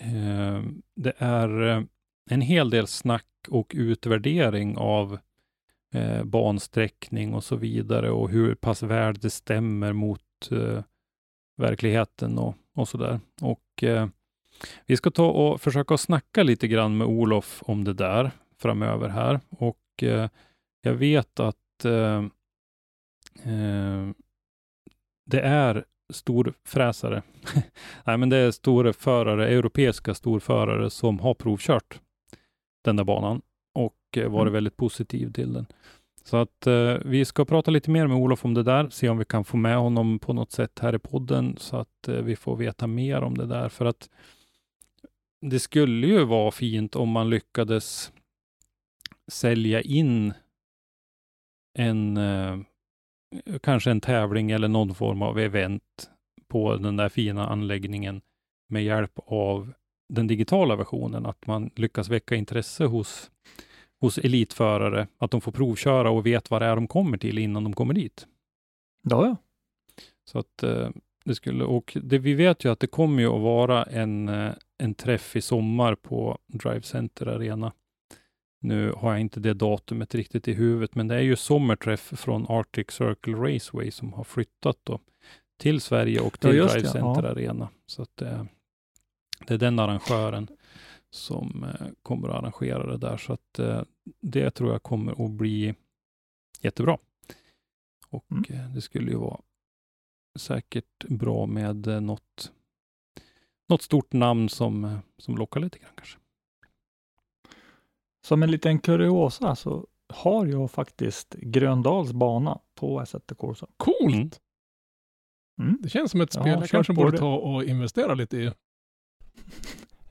eh, det är eh, en hel del snack och utvärdering av eh, bansträckning och så vidare och hur pass väl det stämmer mot eh, verkligheten och, och så där. Och eh, vi ska ta och försöka snacka lite grann med Olof om det där framöver här och eh, jag vet att eh, eh, det är storfräsare. [LAUGHS] Nej, men det är storförare, europeiska storförare som har provkört den där banan och eh, varit Mm. väldigt positiv till den. Så att eh, vi ska prata lite mer med Olof om det där, se om vi kan få med honom på något sätt här i podden så att eh, vi får veta mer om det där. För att det skulle ju vara fint om man lyckades sälja in en eh, kanske en tävling eller någon form av event på den där fina anläggningen med hjälp av den digitala versionen, att man lyckas väcka intresse hos, hos elitförare, att de får provköra och vet vad det är de kommer till innan de kommer dit. Ja, ja. Så att eh, det skulle, och det, vi vet ju att det kommer ju att vara en, eh, en träff i sommar på Drive Center Arena. Nu har jag inte det datumet riktigt i huvudet, men det är ju sommarträff från Arctic Circle Raceway som har flyttat då till Sverige och till Ja, Drive Center ja. Arena. Så att det, det är den arrangören som eh, kommer att arrangera det där. Så att eh, det tror jag kommer att bli jättebra. Och Mm. eh, det skulle ju vara säkert bra med eh, något, något stort namn som, eh, som lockar lite grann kanske. Som en liten kuriosa så har jag faktiskt Gröndals bana på Assetto Corsa. Coolt! Mm. Mm. Det känns som ett spel jag kanske borde ta och investera lite i.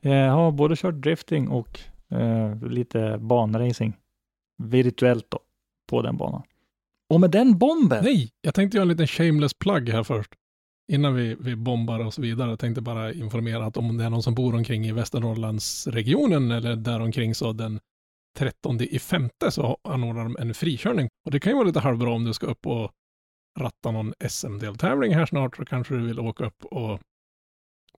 [LAUGHS] Jag har både kört drifting och eh, lite banracing virtuellt då på den banan. Och med den bomben! Nej, jag tänkte göra en liten shameless plug här först. Innan vi, vi bombar och så vidare. Jag tänkte bara informera att om det är någon som bor omkring i Västernorrlandsregionen eller däromkring så den 13 i femte så anordnar de en frikörning. Och det kan ju vara lite halvbra om du ska upp och ratta någon SM-deltävling här snart så kanske du vill åka upp och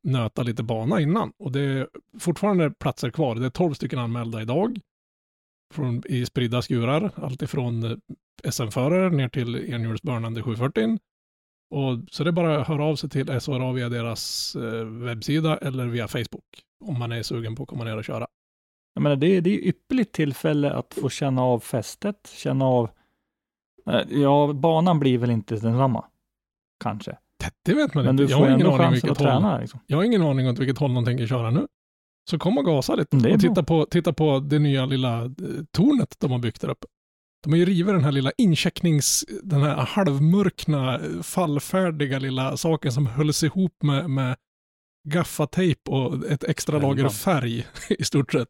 nöta lite bana innan. Och det är fortfarande platser kvar. Det är 12 stycken anmälda idag. Från, I spridda skurar, alltifrån eh, SM-förare ner till enhjulsburnande 740. Och, så det är bara att höra av sig till SRA via deras eh, webbsida eller via Facebook om man är sugen på att komma ner och köra. Jag menar, det, är- det är ypperligt tillfälle att få känna av fästet, känna av... eh, Ja, banan blir väl inte densamma. Kanske. Det vet man Men inte. Jag har, ingen aning vilket håll, träna. Liksom. jag har ingen aning om åt vilket håll de tänker köra nu. Så kom och gasa lite Det och bra. titta på, titta på det nya lilla eh, tornet de har byggt där uppe. De har ju rivit den här lilla inchecknings, den här halvmörkna, eh, fallfärdiga lilla saken som hölls ihop med, med gaffatejp och ett extra lager färg [LAUGHS] i stort sett.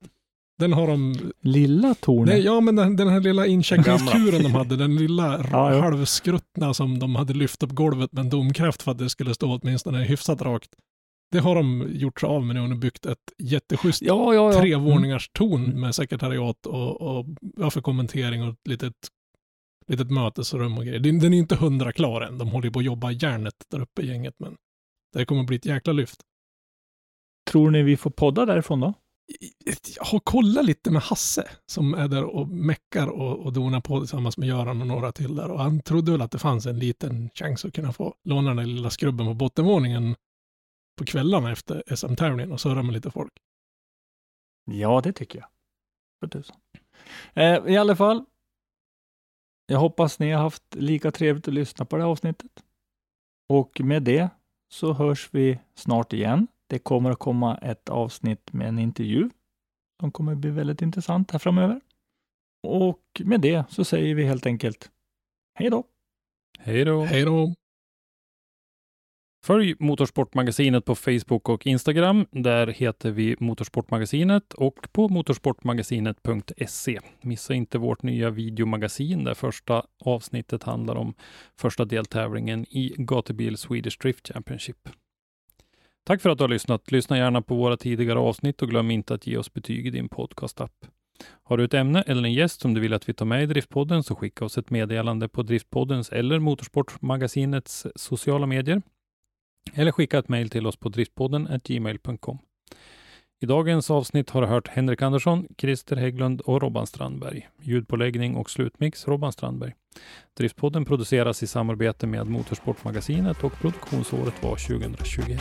Den har de Lilla tornet. Nej, ja, men den, den här lilla incheckningskuren de hade, den lilla [LAUGHS] Ja, ja. halvskruttna som de hade lyft upp golvet med en domkraft för att det skulle stå åtminstone hyfsat rakt. Det har de gjort sig av med nu och byggt ett jätteschysst ja, ja, ja. trevåningars torn Mm. med sekretariat och, och ja, för kommentering och ett litet litet mötesrum och grejer. Den den är inte hundra klar än. De håller ju på att jobba järnet där uppe i gänget, men det kommer bli ett jäkla lyft. Tror ni vi får podda därifrån då? Jag har kollat lite med Hasse som är där och meckar och, och donar på tillsammans med Göran och några till där. Och han trodde väl att det fanns en liten chans att kunna få låna den där lilla skrubben på bottenvåningen på kvällarna efter SM-tävlingen och surra med lite folk. Ja, det tycker jag. För tusan. Eh, I alla fall. Jag hoppas ni har haft lika trevligt att lyssna på det här avsnittet. Och med det så hörs vi snart igen. Det kommer att komma ett avsnitt med en intervju som kommer att bli väldigt intressant här framöver. Och med det så säger vi helt enkelt hej då! Hej då! Hej då! Följ Motorsportmagasinet på Facebook och Instagram. Där heter vi Motorsportmagasinet och på motorsportmagasinet.se. Missa inte vårt nya videomagasin där första avsnittet handlar om första deltävlingen i Gatubil Swedish Drift Championship. Tack för att du har lyssnat. Lyssna gärna på våra tidigare avsnitt och glöm inte att ge oss betyg i din podcastapp. Har du ett ämne eller en gäst som du vill att vi tar med i Driftpodden så skicka oss ett meddelande på Driftpoddens eller Motorsportmagasinets sociala medier. Eller skicka ett mejl till oss på driftpodden gmail.com. I dagens avsnitt har du hört Henrik Andersson, Christer Hägglund och Robban Strandberg. Ljudpåläggning och slutmix Robban Strandberg. Driftpodden produceras i samarbete med Motorsportmagasinet och produktionsåret var 2021.